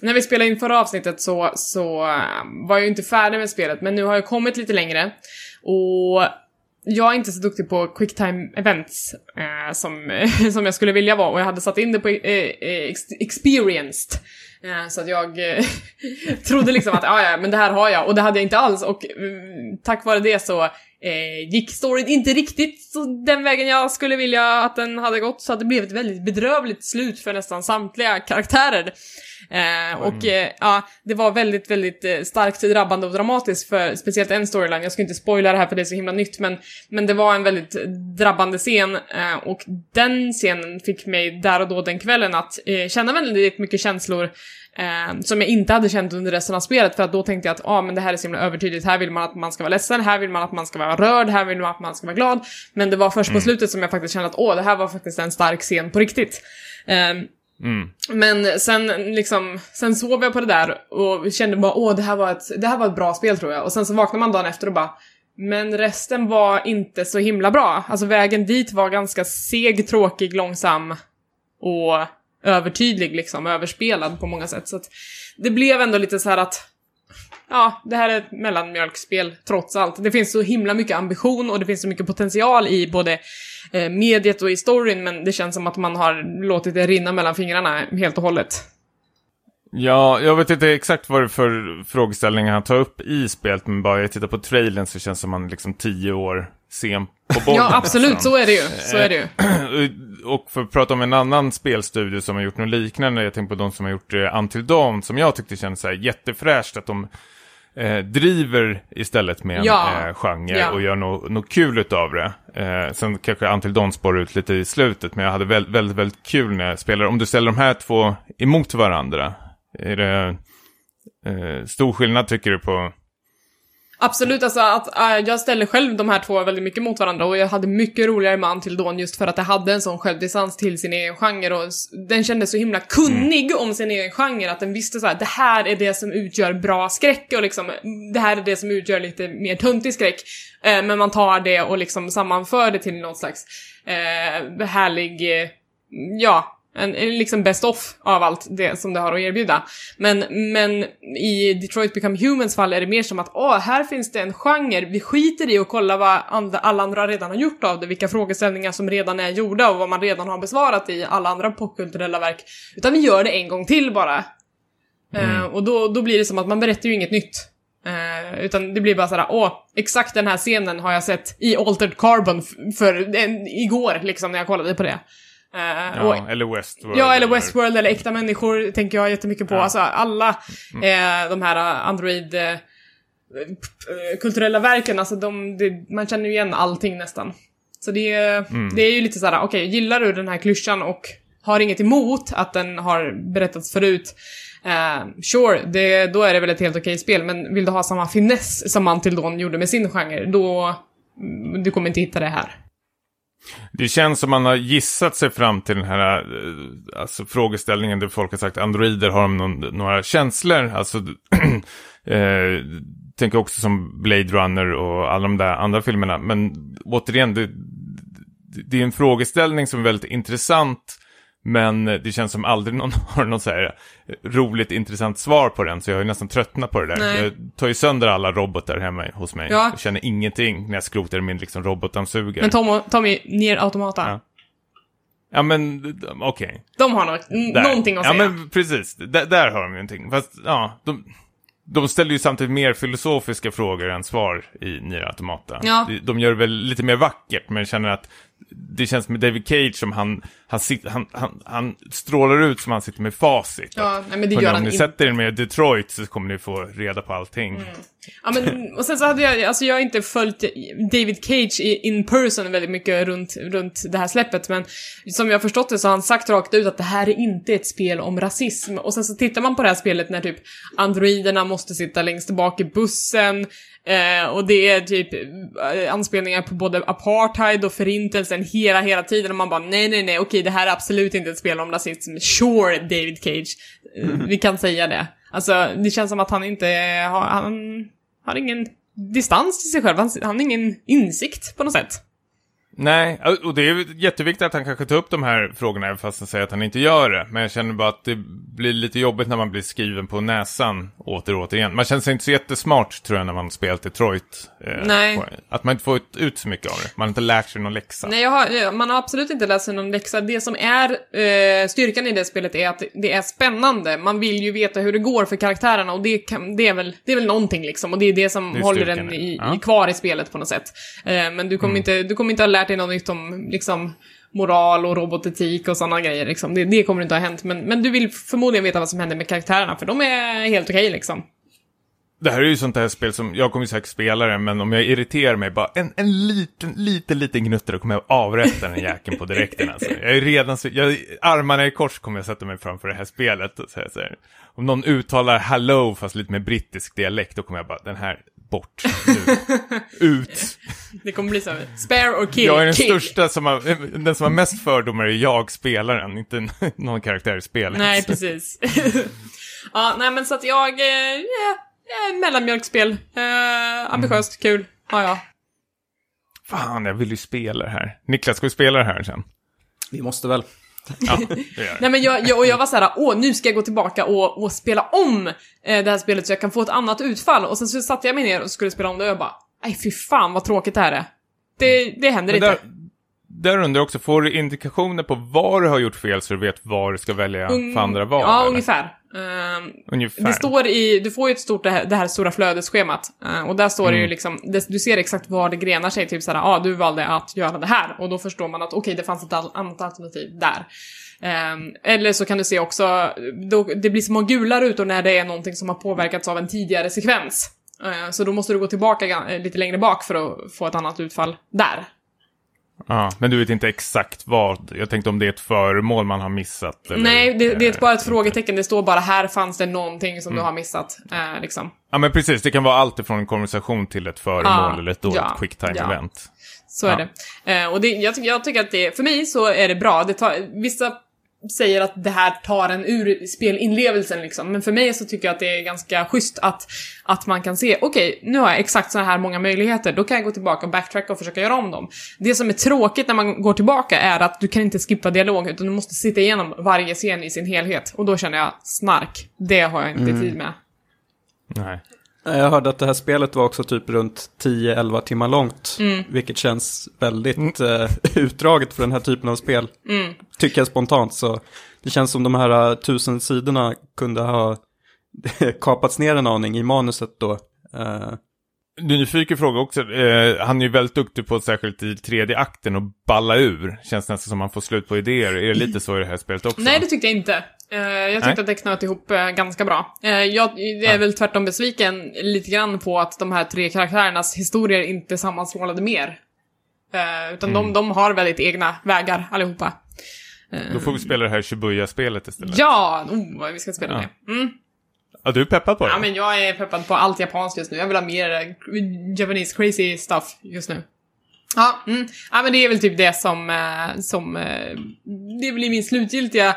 När vi spelade in förra avsnittet så, så eh, var jag ju inte färdig med spelet, men nu har jag kommit lite längre. Och jag är inte så duktig på quicktime events eh, som, som jag skulle vilja vara och jag hade satt in det på eh, eh ex- experienced. Eh, så att jag eh, trodde liksom att ja, men det här har jag och det hade jag inte alls och mm, tack vare det så eh, gick storyn inte riktigt så den vägen jag skulle vilja att den hade gått så att det blev ett väldigt bedrövligt slut för nästan samtliga karaktärer. Eh, och eh, ja, det var väldigt, väldigt eh, starkt drabbande och dramatiskt för speciellt en storyline. Jag ska inte spoila det här för det är så himla nytt, men, men det var en väldigt drabbande scen eh, och den scenen fick mig där och då den kvällen att eh, känna väldigt mycket känslor som jag inte hade känt under resten av spelet för att då tänkte jag att ah, men det här är så himla övertydligt, här vill man att man ska vara ledsen, här vill man att man ska vara rörd, här vill man att man ska vara glad. Men det var först på slutet som jag faktiskt kände att åh, det här var faktiskt en stark scen på riktigt. Mm. Men sen liksom, sen sov jag på det där och kände bara åh det här var ett, det här var ett bra spel tror jag. Och sen så vaknade man dagen efter och bara men resten var inte så himla bra. Alltså vägen dit var ganska seg, tråkig, långsam och övertydlig liksom, överspelad på många sätt. Så att det blev ändå lite så här att Ja, det här är ett mellanmjölkspel trots allt. Det finns så himla mycket ambition och det finns så mycket potential i både eh, mediet och i storyn, men det känns som att man har låtit det rinna mellan fingrarna helt och hållet. Ja, jag vet inte exakt vad det är för frågeställningar han tar upp i spelet, men bara jag tittar på trailern så känns det som han liksom tio år sen på bollen. Ja, absolut, nästan. så är det ju. Så är det ju. Och för att prata om en annan spelstudio som har gjort något liknande, jag tänker på de som har gjort eh, Until Dawn, som jag tyckte kändes så här jättefräscht, att de eh, driver istället med en Ja. eh, genre Ja. och gör något, något kul utav det. Eh, sen kanske Until Dawn spårar ut lite i slutet, men jag hade väldigt, väldigt, väldigt kul när jag spelade. Om du ställer de här två emot varandra, är det eh, stor skillnad tycker du på... Absolut, alltså att äh, jag ställer själv de här två väldigt mycket mot varandra och jag hade mycket roligare med Until Dawn just för att det hade en sån självdistans till sin egen genre och den kändes så himla kunnig om sin egen genre att den visste så här: det här är det som utgör bra skräck och liksom det här är det som utgör lite mer töntig skräck. Eh, men man tar det och liksom sammanför det till något slags eh, härlig, eh, ja, en, en liksom best off av allt det som det har att erbjuda. Men, men i Detroit Become Humans fall är det mer som att åh, här finns det en genre, vi skiter i att kolla vad andra, alla andra redan har gjort av det, vilka frågeställningar som redan är gjorda och vad man redan har besvarat i alla andra popkulturella verk. Utan vi gör det en gång till bara. Eh, och då, då blir det som att man berättar ju inget nytt. Eh, utan det blir bara såhär, åh, exakt den här scenen har jag sett i Altered Carbon för en, igår, liksom, när jag kollade på det. Eh, och, Ja, eller Westworld. Ja, eller Westworld eller äkta människor tänker jag jättemycket på. Ja. Alltså alla eh, de här eh, Android eh, p- kulturella verken, alltså de, det, man känner ju igen allting nästan. Så det, är- det är ju lite såhär, okej, gillar du den här klyschan och har inget emot att den har berättats förut, eh, sure, det, då är det väl ett helt okej spel, men vill du ha samma finess som Until Dawn gjorde med sin genre, då mm, du kommer inte hitta det här. Det känns som man har gissat sig fram till den här eh, alltså, frågeställningen där folk har sagt androider har de någon, några känslor. Alltså, eh, tänker också som Blade Runner och alla de där andra filmerna. Men återigen, det, det är en frågeställning som är väldigt intressant. Men det känns som aldrig någon har något så här roligt intressant svar på den. Så jag har ju nästan tröttnat på det där. Nej. Jag tar ju sönder alla robotar hemma hos mig. Ja. Jag känner ingenting när jag skrotar min liksom, robotdammsugare. Men Tom, Tommy, ner automata. Ja. Ja men, okej. De har något, Där. någonting att ja, säga. men precis. D där har de ju någonting. Fast, ja, de, de ställer ju samtidigt mer filosofiska frågor än svar i Nier Automata. Ja. De, de gör det väl lite mer vackert, men känner att det känns med David Cage som han, han, sit, han, han, han strålar ut som han sitter med facit. Ja, nej, men det gör om han ni inte. sätter er med Detroit så kommer ni få reda på allting. Ja, men, och sen så hade jag, alltså jag har inte följt David Cage in person väldigt mycket runt, runt det här släppet, men som jag har förstått det så har han sagt rakt ut att det här är inte ett spel om rasism. Och sen så tittar man på det här spelet när typ androiderna måste sitta längst bak i bussen, eh, och det är typ eh, anspelningar på både apartheid och förintelsen hela, hela tiden, och man bara nej, nej, nej, okej, det här är absolut inte ett spel om rasism. Sure, David Cage. Eh, Vi kan säga det. Alltså, det känns som att han inte har, han har ingen distans till sig själv, han, han har ingen insikt på något sätt. Nej, och det är jätteviktigt att han kanske tar upp de här frågorna, även fast han säger att han inte gör det. Men jag känner bara att det blir lite jobbigt när man blir skriven på näsan åter och återigen. Man känner sig inte så jättesmart, tror jag, när man spelat Detroit. Eh, Nej. Att man inte får ut- så mycket av det. Man har inte lärt sig någon läxa. Nej, jag har, man har absolut inte läst sig någon läxa. Det som är eh, styrkan i det spelet är att det är spännande. Man vill ju veta hur det går för karaktärerna och det, kan, det, är, väl, det är väl någonting liksom. Och det är det som Det är håller den i Ja. kvar i spelet på något sätt. Eh, men du kommer, inte, du kommer inte ha lärt dig något nytt om liksom moral och robotetik och sådana grejer liksom. Det, det kommer inte ha hänt. Men, men du vill förmodligen veta vad som händer med karaktärerna, för de är helt okej liksom. Det här är ju sånt här spel som, jag kommer ju säkert spela det, men om jag irriterar mig bara en, en liten, liten, liten gnutta, då kommer jag avrätta den jäkeln på direkten alltså. Jag är redan så, jag, armarna i kors kommer jag sätta mig framför det här spelet och säga så här. Om någon uttalar hello fast lite med brittisk dialekt, då kommer jag bara, den här, bort, nu, ut. Det kommer bli så här, spare or kill. Jag är den kill. största som har, den som har mest fördomar är jag, spelaren, inte någon karaktär i spelet. Nej, precis. ja, nej men så att jag, eh, ja, mellanmjölkspel. Eh, ambitiöst, kul. Ja, ja. Fan, jag vill ju spela det här. Niklas, ska vi spela det här sen? Vi måste väl. Ja. Nej men jag, jag, och jag var så här, åh nu ska jag gå tillbaka och, och spela om eh, det här spelet så jag kan få ett annat utfall. Och sen så satte jag mig ner och skulle spela om det och jag bara, nej fy fan vad tråkigt det här är. Det, det händer Men inte. där, där undrar också, får du indikationer på vad du har gjort fel så du vet vad du ska välja Un- för andra val? Ja, eller? ungefär. Ehm, Ungefär. Det står i, du får ju ett stort det här, det här stora flödesschemat. eh, och där står det ju liksom, det, du ser exakt var det grenar sig, typ såhär, ja ah, du valde att göra det här. Och då förstår man att okej, det fanns ett annat alternativ där. Ehm, eller så kan du se också, då, det blir små gula rutor när det är någonting som har påverkats av en tidigare sekvens. Eh, så då måste du gå tillbaka eh, lite längre bak för att få ett annat utfall där. Ja, men du vet inte exakt vad. Jag tänkte om det är ett föremål man har missat. Eller, Nej, det, det är eh, bara ett frågetecken, det står bara här fanns det någonting som du har missat. Eh, liksom. Ja, men precis. Det kan vara allt ifrån en konversation till ett föremål Ja, eller ett dåligt ja, quick time ja. Så är det. Eh, och det, jag, jag tycker att det, för mig så är det bra. Det tar, vissa säger att det här tar en ur spelinlevelsen liksom, men för mig så tycker jag att det är ganska schysst att, att man kan se, okej, nu har jag exakt så här många möjligheter, då kan jag gå tillbaka och backtracka och försöka göra om dem. Det som är tråkigt när man går tillbaka är att du kan inte skippa dialog, utan du måste sitta igenom varje scen i sin helhet. Och då känner jag, snark, det har jag inte tid med. Nej. Jag hörde att det här spelet var också typ runt 10-11 timmar långt. Mm. Vilket känns väldigt eh, utdraget för den här typen av spel. Mm. Tycker jag spontant. Så det känns som de här eh, tusen sidorna kunde ha kapats ner en aning i manuset då. Eh, nyfiken fråga också. Eh, han är ju väldigt duktig på, särskilt i tredje akten, att balla ur. Känns nästan som man får slut på idéer. Är det lite så i det här spelet också? Nej, det tyckte jag inte. Eh, jag tyckte Nej. att det knöt ihop eh, ganska bra. Uh, jag är väl tvärtom besviken lite grann på att de här tre karaktärernas historier inte sammanstrålade mer. Eh, utan Mm. de, de har väldigt egna vägar allihopa. Eh, Då får vi spela det här Shibuya-spelet istället. Ja! Oh, vi ska spela Ja. det. Mm. Ja, du är peppad på det? Ja, men jag är peppad på allt japanskt just nu. Jag vill ha mer eh, Japanese crazy stuff just nu. Ja, mm. ja, men det är väl typ det som, eh, som eh, det blir min slutgiltiga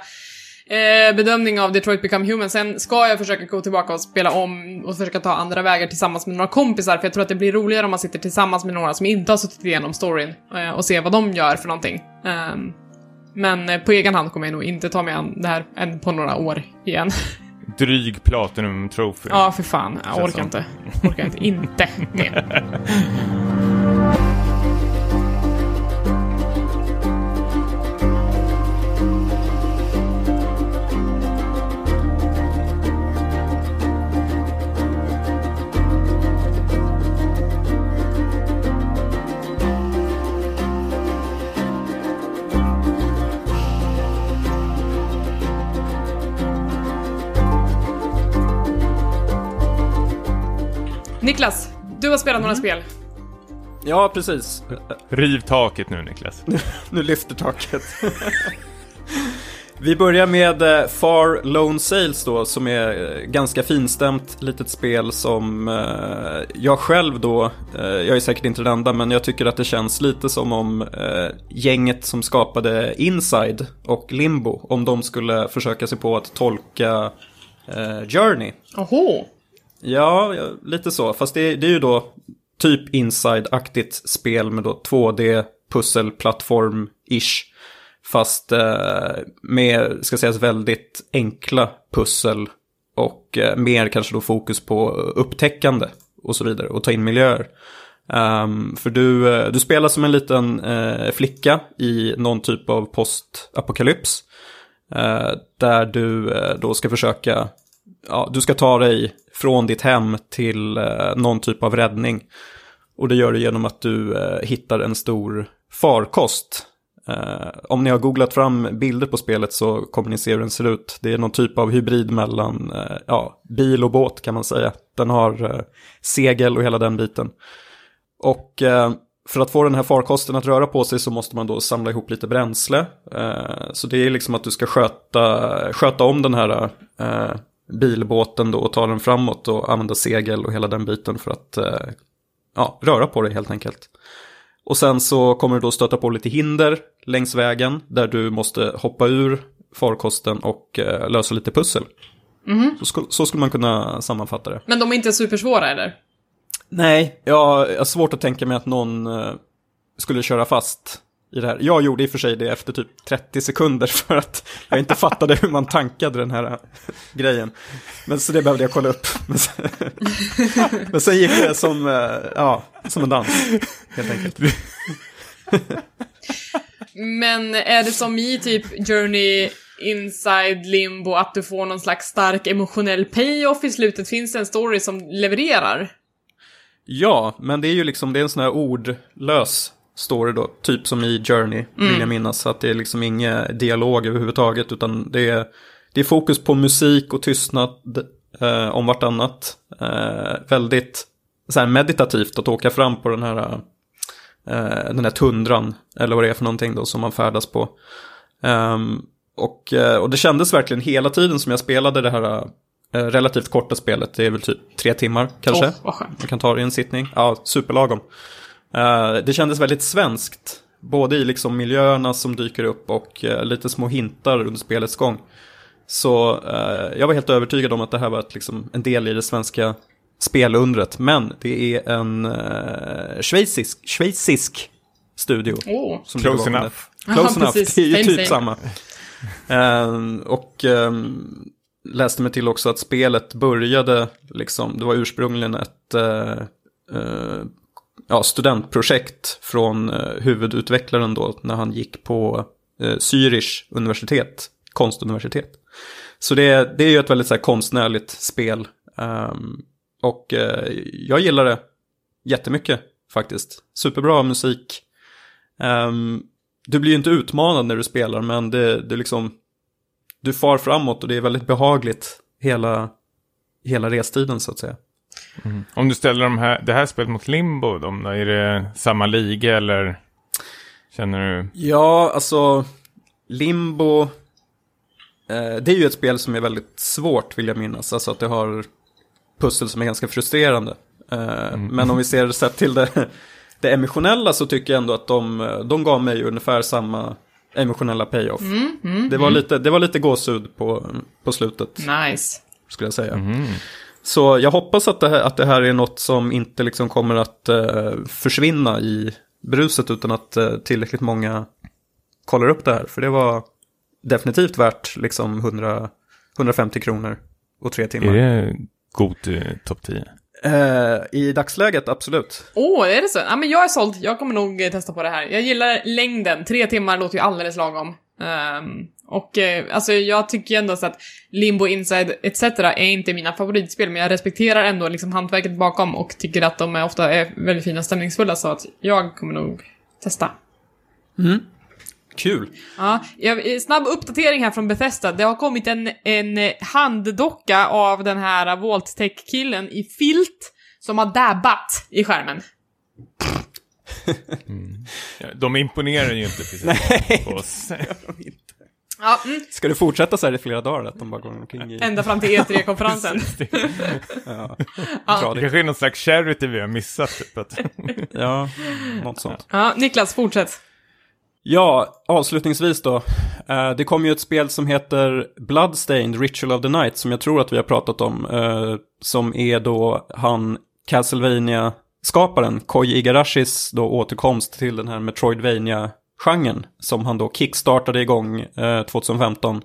eh, bedömning av Detroit Become Human. Sen ska jag försöka gå tillbaka och spela om och försöka ta andra vägar tillsammans med några kompisar, för jag tror att det blir roligare om man sitter tillsammans med några som inte har suttit igenom storyn eh, och se vad de gör för någonting. Ehm, men på egen hand kommer jag nog inte ta mig an det här än på några år igen. Dryg Platinum Trophy. ja, för fan. Jag orkar inte. Orkar inte. Inte det. spelat några spel. Ja, precis. Riv taket nu Niklas. Nu lyfter taket. Vi börjar med eh, Far Lone Sales då, som är eh, ganska finstämt litet spel som eh, jag själv då, jag är säkert inte den enda, men jag tycker att det känns lite som om gänget som skapade Inside och Limbo, om de skulle försöka sig på att tolka Journey. Oho! Ja, lite så. Fast det, det är ju då typ inside-aktigt spel med då 2D pusselplattform-ish. Fast eh, med, ska sägas, väldigt enkla pussel. Och eh, mer kanske då fokus på upptäckande och så vidare. Och ta in miljöer. Um, för du, eh, du spelar som en liten eh, flicka i någon typ av postapokalyps. Eh, där du eh, då ska försöka, ja, du ska ta dig från ditt hem till eh, någon typ av räddning. Och det gör du genom att du eh, hittar en stor farkost. Eh, om ni har googlat fram bilder på spelet så kommer ni se hur den ser ut. Det är någon typ av hybrid mellan ja, bil och båt kan man säga. Den har segel och hela den biten. Och för att få den här farkosten att röra på sig så måste man då samla ihop lite bränsle. Så det är liksom att du ska sköta, sköta om den här bilbåten då och ta den framåt och använda segel och hela den biten för att eh, ja, röra på dig helt enkelt. Och sen så kommer du då stöta på lite hinder längs vägen där du måste hoppa ur farkosten och eh, lösa lite pussel. Så, skulle, så skulle man kunna sammanfatta det. Men de är inte supersvåra eller? Nej, jag jag har svårt att tänka mig att någon eh, skulle köra fast i det här. Jag gjorde i och för sig det efter typ 30 sekunder för att jag inte fattade hur man tankade den här grejen. Men så det behövde jag kolla upp. Men sen, men sen gick det som, eh, ja, som en dans, helt enkelt. Men är det som i typ Journey Inside Limbo att du får någon slags stark emotionell payoff i slutet? Finns det en story som levererar? Ja, men det är ju liksom, det är en sån här ordlös story då, typ som i Journey, vill jag minnas. Så att det är liksom ingen dialog överhuvudtaget, utan det är, det är fokus på musik och tystnad eh, om vartannat. Eh, väldigt så här meditativt att åka fram på den här, eh, den här tundran, eller vad det är för någonting då som man färdas på. Ehm, och, eh, och det kändes verkligen hela tiden som jag spelade det här eh, relativt korta spelet, det är väl typ tre timmar kanske. Skönt. Man kan ta det i en sittning. Ja, superlagom. Eh, det kändes väldigt svenskt. Både i liksom miljöerna som dyker upp och eh, lite små hintar under spelets gång. Så eh, jag var helt övertygad om att det här var ett, liksom, en del i det svenska spelundret. Men det är en uh, schweizisk, schweizisk studio. Åh. Som ligger Close bakom enough. det. Close Ja, enough, precis. det är ju typ same. samma. Ehm, och ehm, läste mig till också att spelet började, liksom, det var ursprungligen ett eh, eh, ja, studentprojekt från eh, huvudutvecklaren då, när han gick på eh, Zürich universitet, konstuniversitet. Så det, det är ju ett väldigt så här, konstnärligt spel. Um, och eh, jag gillar det jättemycket faktiskt. Superbra musik. Um, du blir ju inte utmanad när du spelar, men det, det liksom... Du far framåt och det är väldigt behagligt hela, hela restiden så att säga. Om du ställer de här, det här spelet mot Limbo, de, är det samma liga eller känner du? Ja, alltså Limbo. Eh, det är ju ett spel som är väldigt svårt vill jag minnas. Alltså att det har pussel som är ganska frustrerande. Eh, Men om vi ser sett till det det emotionella så tycker jag ändå att de, de gav mig ungefär samma emotionella payoff. det, var lite, det var lite gåshud på, på slutet, Nice. skulle jag säga. Så jag hoppas att det, här, att det här är något som inte liksom kommer att eh, försvinna i bruset utan att eh, tillräckligt många kollar upp det här. För det var definitivt värt liksom 100, 150 kronor och tre Är timmar. det god eh, topp 10? Eh, I dagsläget, absolut. Åh, är det så? Ja, men jag är såld. Jag kommer nog testa på det här. Jag gillar längden. Tre timmar låter ju alldeles lagom. Ehm, och eh, alltså jag tycker ändå så att Limbo Inside etc. är inte mina favoritspel, men jag respekterar ändå liksom hantverket bakom och tycker att de är ofta är väldigt fina stämningsfulla, så att jag kommer nog testa. Kul. Ja, jag, snabb uppdatering här från Bethesda. Det har kommit en, en eh, handdocka av den här Vault-Tech-killen i filt som har dabbat i skärmen. Ja, De imponerar ju inte precis på oss. Ja, mm, Ska du fortsätta så här i flera dagar? Att de bara går omkring i... ända fram till E3-konferensen. Ja, Det tradigt. kanske är någon slags charity vi har missat. Typ, att... ja, något sånt. Ja, Niklas, fortsätt. Ja, avslutningsvis då. Eh, det kom ju ett spel som heter Bloodstained Ritual of the Night som jag tror att vi har pratat om. eh, som är då han castlevania skaparen Koji Igarashis då återkomst till den här metroidvania genren som han då kickstartade igång eh, 2015.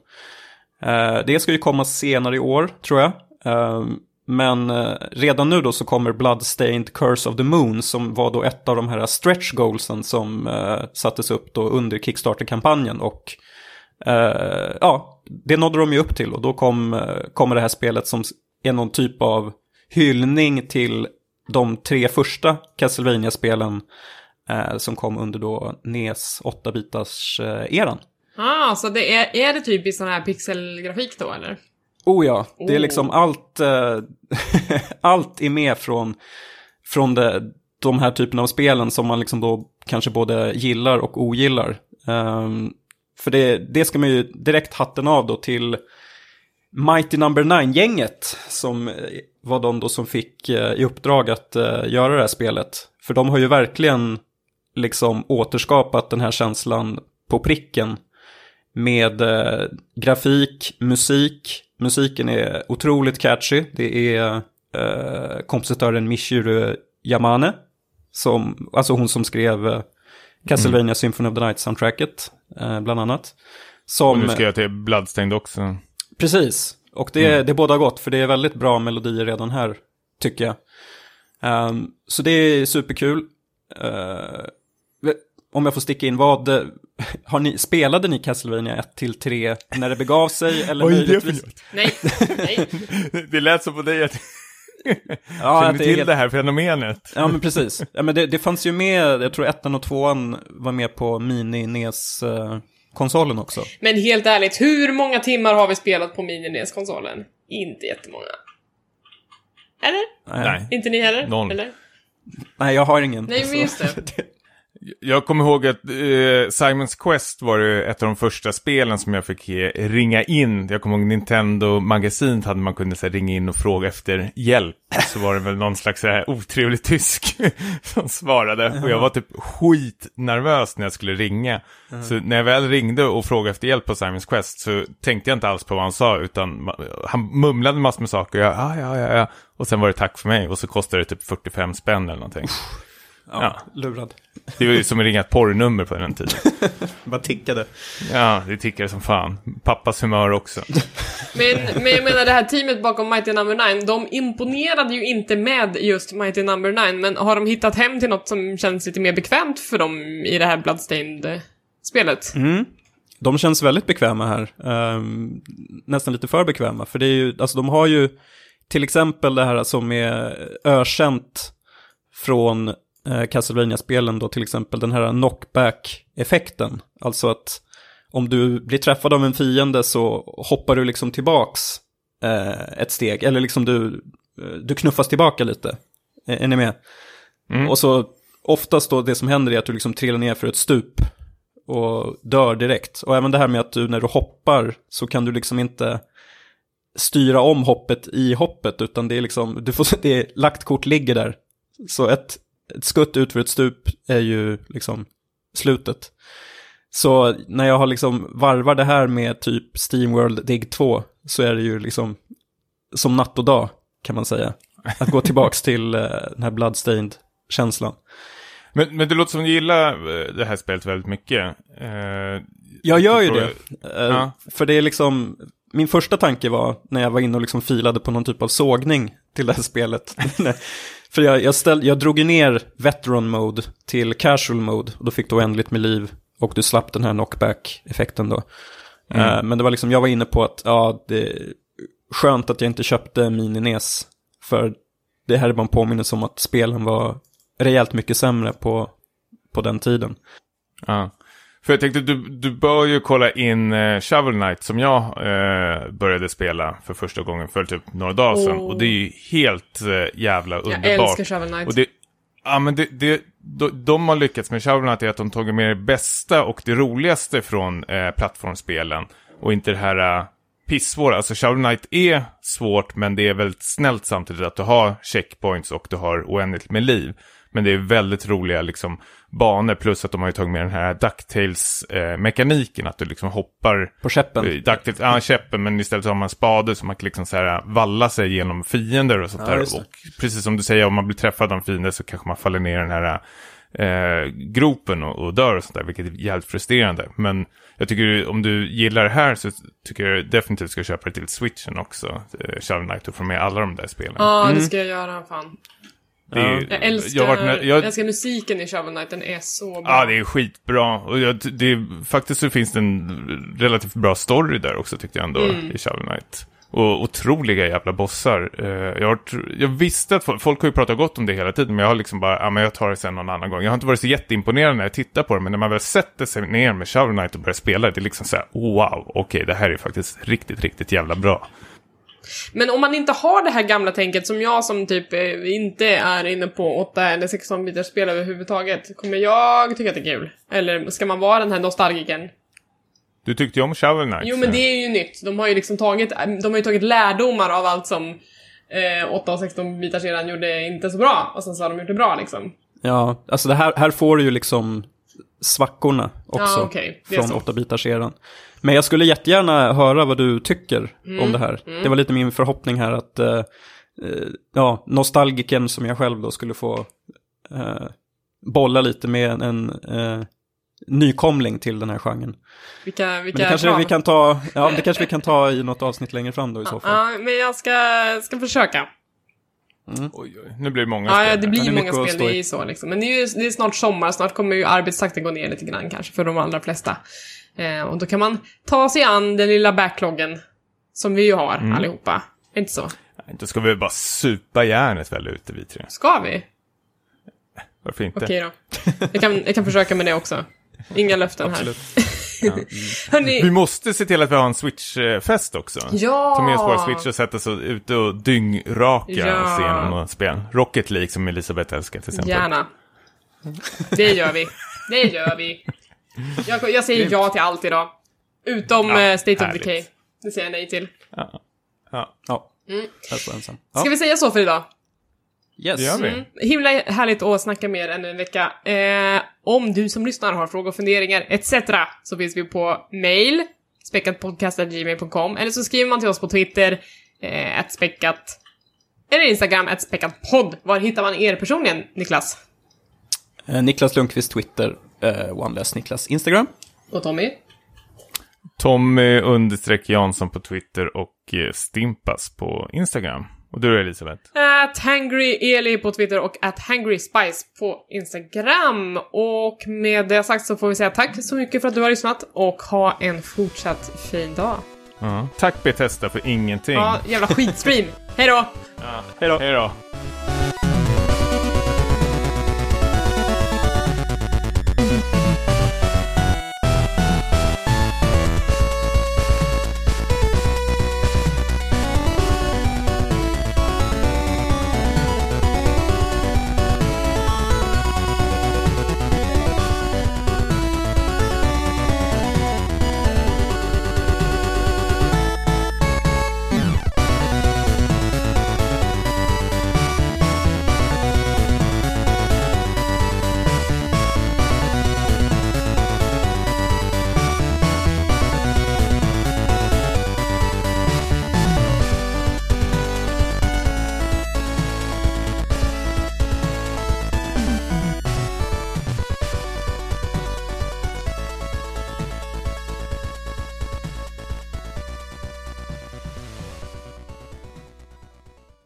Eh, det ska ju komma senare i år, tror jag. Eh, men eh, redan nu då så kommer Bloodstained Curse of the Moon som var då ett av de här stretch goalsen som eh, sattes upp då under Kickstarter-kampanjen. Och eh, ja, det nådde de ju upp till och då kom, eh, kommer det här spelet som är någon typ av hyllning till de tre första Castlevania-spelen eh, som kom under då NES 8-bitars eh. Ah, så det är, är det typiskt sån här pixelgrafik då, eller? Oh ja, det är Oh. liksom allt, eh, allt är med från, från det, de här typerna av spelen som man liksom då kanske både gillar och ogillar. Ehm, för det, det ska man ju direkt hatten av då till Mighty Number 9-gänget som eh, var de då som fick eh, i uppdrag att eh, göra det här spelet. För de har ju verkligen liksom återskapat den här känslan på pricken med eh, grafik, musik. Musiken är otroligt catchy. Det är eh, kompositören Michiru Yamane, som, alltså hon som skrev eh, Castlevania Symphony of the Night-soundtracket, eh, bland annat. Och Som, nu ska jag till Bloodstained också. Precis, och det, det är båda gott, för det är väldigt bra melodier redan här, tycker jag. Ehm, så det är superkul. Eh, om jag får sticka in, vad, har ni, spelade ni Castlevania 1 till 3 när det begav sig? Eller Vad är det för möjligtvis- något? Nej, nej. Det lät så på dig att Ja, känner att det är till helt- det här fenomenet. Ja, men precis. Ja, men det, det fanns ju med, jag tror ettan och tvåan var med på mini-NES-konsolen också. Men helt ärligt, hur många timmar har vi spelat på mini-NES-konsolen? Inte jättemånga. Eller? Nej. Inte ni heller? Noll. Eller? Nej, jag har ingen. Nej, men just det. Jag kommer ihåg att eh, Simons Quest var ett av de första spelen som jag fick ringa in. Jag kommer ihåg Nintendo magasinet hade man kunnat så här, ringa in och fråga efter hjälp. Så var det väl någon slags så här, otrevlig tysk som svarade. Och jag var typ skitnervös när jag skulle ringa. Så när jag väl ringde och frågade efter hjälp på Simons Quest så tänkte jag inte alls på vad han sa. Utan han mumlade massor med saker. Och jag, ah, ja, ja, ja. Och sen var det tack för mig. Och så kostade det typ 45 spänn eller någonting. Ja, Ja. lurad. Det var ju som att ringa ett porrnummer på den tiden. Bara tickade. Ja, det tickade som fan. Pappas humör också. Men, men jag menar det här teamet bakom Mighty Number 9, de imponerade ju inte med just Mighty Number 9, men har de hittat hem till något som känns lite mer bekvämt för dem i det här Bloodstained-spelet? Mm. De känns väldigt bekväma här. Ehm, nästan lite för bekväma. För det är ju, alltså de har ju till exempel det här som är ökänt från eh, Castlevania-spelen då till exempel den här knockback-effekten. Alltså att om du blir träffad av en fiende så hoppar du liksom tillbaks eh, ett steg. Eller liksom du, eh, du knuffas tillbaka lite. Är, är ni med? Mm. Och så oftast då det som händer är att du liksom trillar ner för ett stup och dör direkt. Och även det här med att du när du hoppar så kan du liksom inte styra om hoppet i hoppet utan det är liksom, du får, det är, lagt kort ligger där. Så ett, ett skutt ut för ett stup är ju liksom slutet. Så när jag har liksom varvar det här med typ Steamworld Dig 2 så är det ju liksom som natt och dag kan man säga. Att gå tillbaks till eh, den här Bloodstained-känslan. Men, men det låter som du gillar eh, det här spelet väldigt mycket. Eh, Jag gör ju det. jag- Eh, Ja. För det är liksom, min första tanke var när jag var inne och liksom filade på någon typ av sågning till det här spelet. för jag, jag, ställ, jag drog ju ner veteran mode till casual mode och då fick du oändligt med liv och du slapp den här knockback-effekten då. Eh, men det var liksom, jag var inne på att ja, det är skönt att jag inte köpte Mini-NES. För det här är bara en påminnelse om att spelen var rejält mycket sämre på, på den tiden. Ja. För jag tänkte, du, du bör ju kolla in eh, Shovel Knight som jag eh, började spela för första gången för typ några dagar sedan. Åh. Och det är ju helt eh, jävla Jag underbart. älskar Shovel Knight. Och det, ja, men det, det, de, de har lyckats med Shovel Knight är att de tagit med det bästa och det roligaste från eh, plattformsspelen. Och inte det här eh, pissvåra. Alltså Shovel Knight är svårt men det är väldigt snällt samtidigt att du har checkpoints och du har oändligt med liv. Men det är väldigt roliga liksom banor plus att de har ju tagit med den här DuckTales-mekaniken. att du liksom hoppar På käppen. DuckTales, ja, käppen, men istället har man spade så man kan liksom så här valla sig genom fiender och sånt Ja, där. Och precis som du säger, om man blir träffad av en fiende så kanske man faller ner i den här eh, gropen och, och dör och sånt där, vilket är jävligt frustrerande. Men jag tycker om du gillar det här så tycker jag definitivt ska köpa det till switchen också, eh, Shovel Knight, och få med alla de där spelen. Ja, det ska jag göra. Fan. Det är, Jag älskar, jag varit jag- jag älskar musiken i Shovel Knight. Den är så bra. Ja, det är skitbra. Och jag, det är, faktiskt så finns det en relativt bra story där också tyckte jag ändå Mm. i Shovel Knight. Och otroliga jävla bossar. Eh, jag, har, jag visste att folk, folk har ju pratat gott om det hela tiden, men jag har liksom bara, ja men jag tar det sen någon annan gång. Jag har inte varit så jätteimponerad när jag tittar på det, men när man väl sätter sig ner med Shovel Knight och börjar spela, det är liksom så här, wow, okej, det här är faktiskt riktigt, riktigt jävla bra. Men om man inte har det här gamla tänket som jag som typ eh, inte är inne på 8 eller 16 bitars spel överhuvudtaget, kommer jag tycka att det är kul? Eller ska man vara den här nostalgiken? Du tyckte ju om Shovel Knight. Jo men det är ju nytt. De har ju liksom tagit, de har ju tagit lärdomar av allt som eh, 8 och 16 bitar sedan gjorde inte så bra. Och sen så har de gjort det bra liksom. Ja, alltså det här, här får du ju liksom svackorna också Ja. Det är från så. 8-bitars-eran. Men jag skulle jättegärna höra vad du tycker Mm, om det här. Det var lite min förhoppning här att, eh, eh, ja, nostalgiken som jag själv då skulle få eh, bolla lite med en, en eh, nykomling till den här genren. Vilka, Men vilka det kanske vi kan ta, ja, det kanske vi kan ta i något avsnitt längre fram då i så fall. Ja, men jag ska, ska försöka. Oj, oj, nu blir det många Ja, spel ja, det blir det många spel, det i. är ju så liksom. Men det är ju det är snart sommar, snart kommer ju arbetstakten gå ner lite grann kanske för de allra flesta. Eh, och då kan man ta sig an den lilla backloggen. Som vi ju har Mm. allihopa. Inte så? Då ska vi bara supa järnet väl ute vi tre. Ska vi? Varför inte? Okej då. Jag kan, jag kan försöka med det också. Inga löften här. Absolut. Hörni, Vi måste se till att vi har en Switch-fest också. Ja! Ta med oss våra Switch och sätta oss ute och dyngraka Ja. och se igenom några spel. Rocket League som Elisabeth älskar till exempel. Gärna. Det gör vi. Det gör vi. Jag, jag säger ja till allt idag. Utom Ja, eh, State of härligt. Decay. Det säger jag nej till. Ja. Ja, Mm. jag står ensam. Ska Ja, vi säga så för idag? yes. Det gör vi. Mm. Himla härligt att snacka med er ännu en vecka. Eh, om du som lyssnar har frågor, funderingar etc. så finns vi på mail, späckatpodcast.gmail.com eller så skriver man till oss på Twitter, eh, att späckat, eller Instagram, att späckatpodd. Var hittar man er personligen, Niklas? Eh, Niklas Lundqvist Twitter, eh, OneLess Niklas Instagram. Och Tommy? Tommy understreck Jansson på Twitter och eh, Stimpas på Instagram. Och du är Elisabeth. At Hangry Eli på Twitter och at Hangry Spice på Instagram. Och med det sagt så får vi säga tack så mycket för att du har lyssnat och ha en fortsatt fin dag. Ja. Tack Bethesda för ingenting. Ja, jävla skitstream. Hej då! Hej då. Hej då.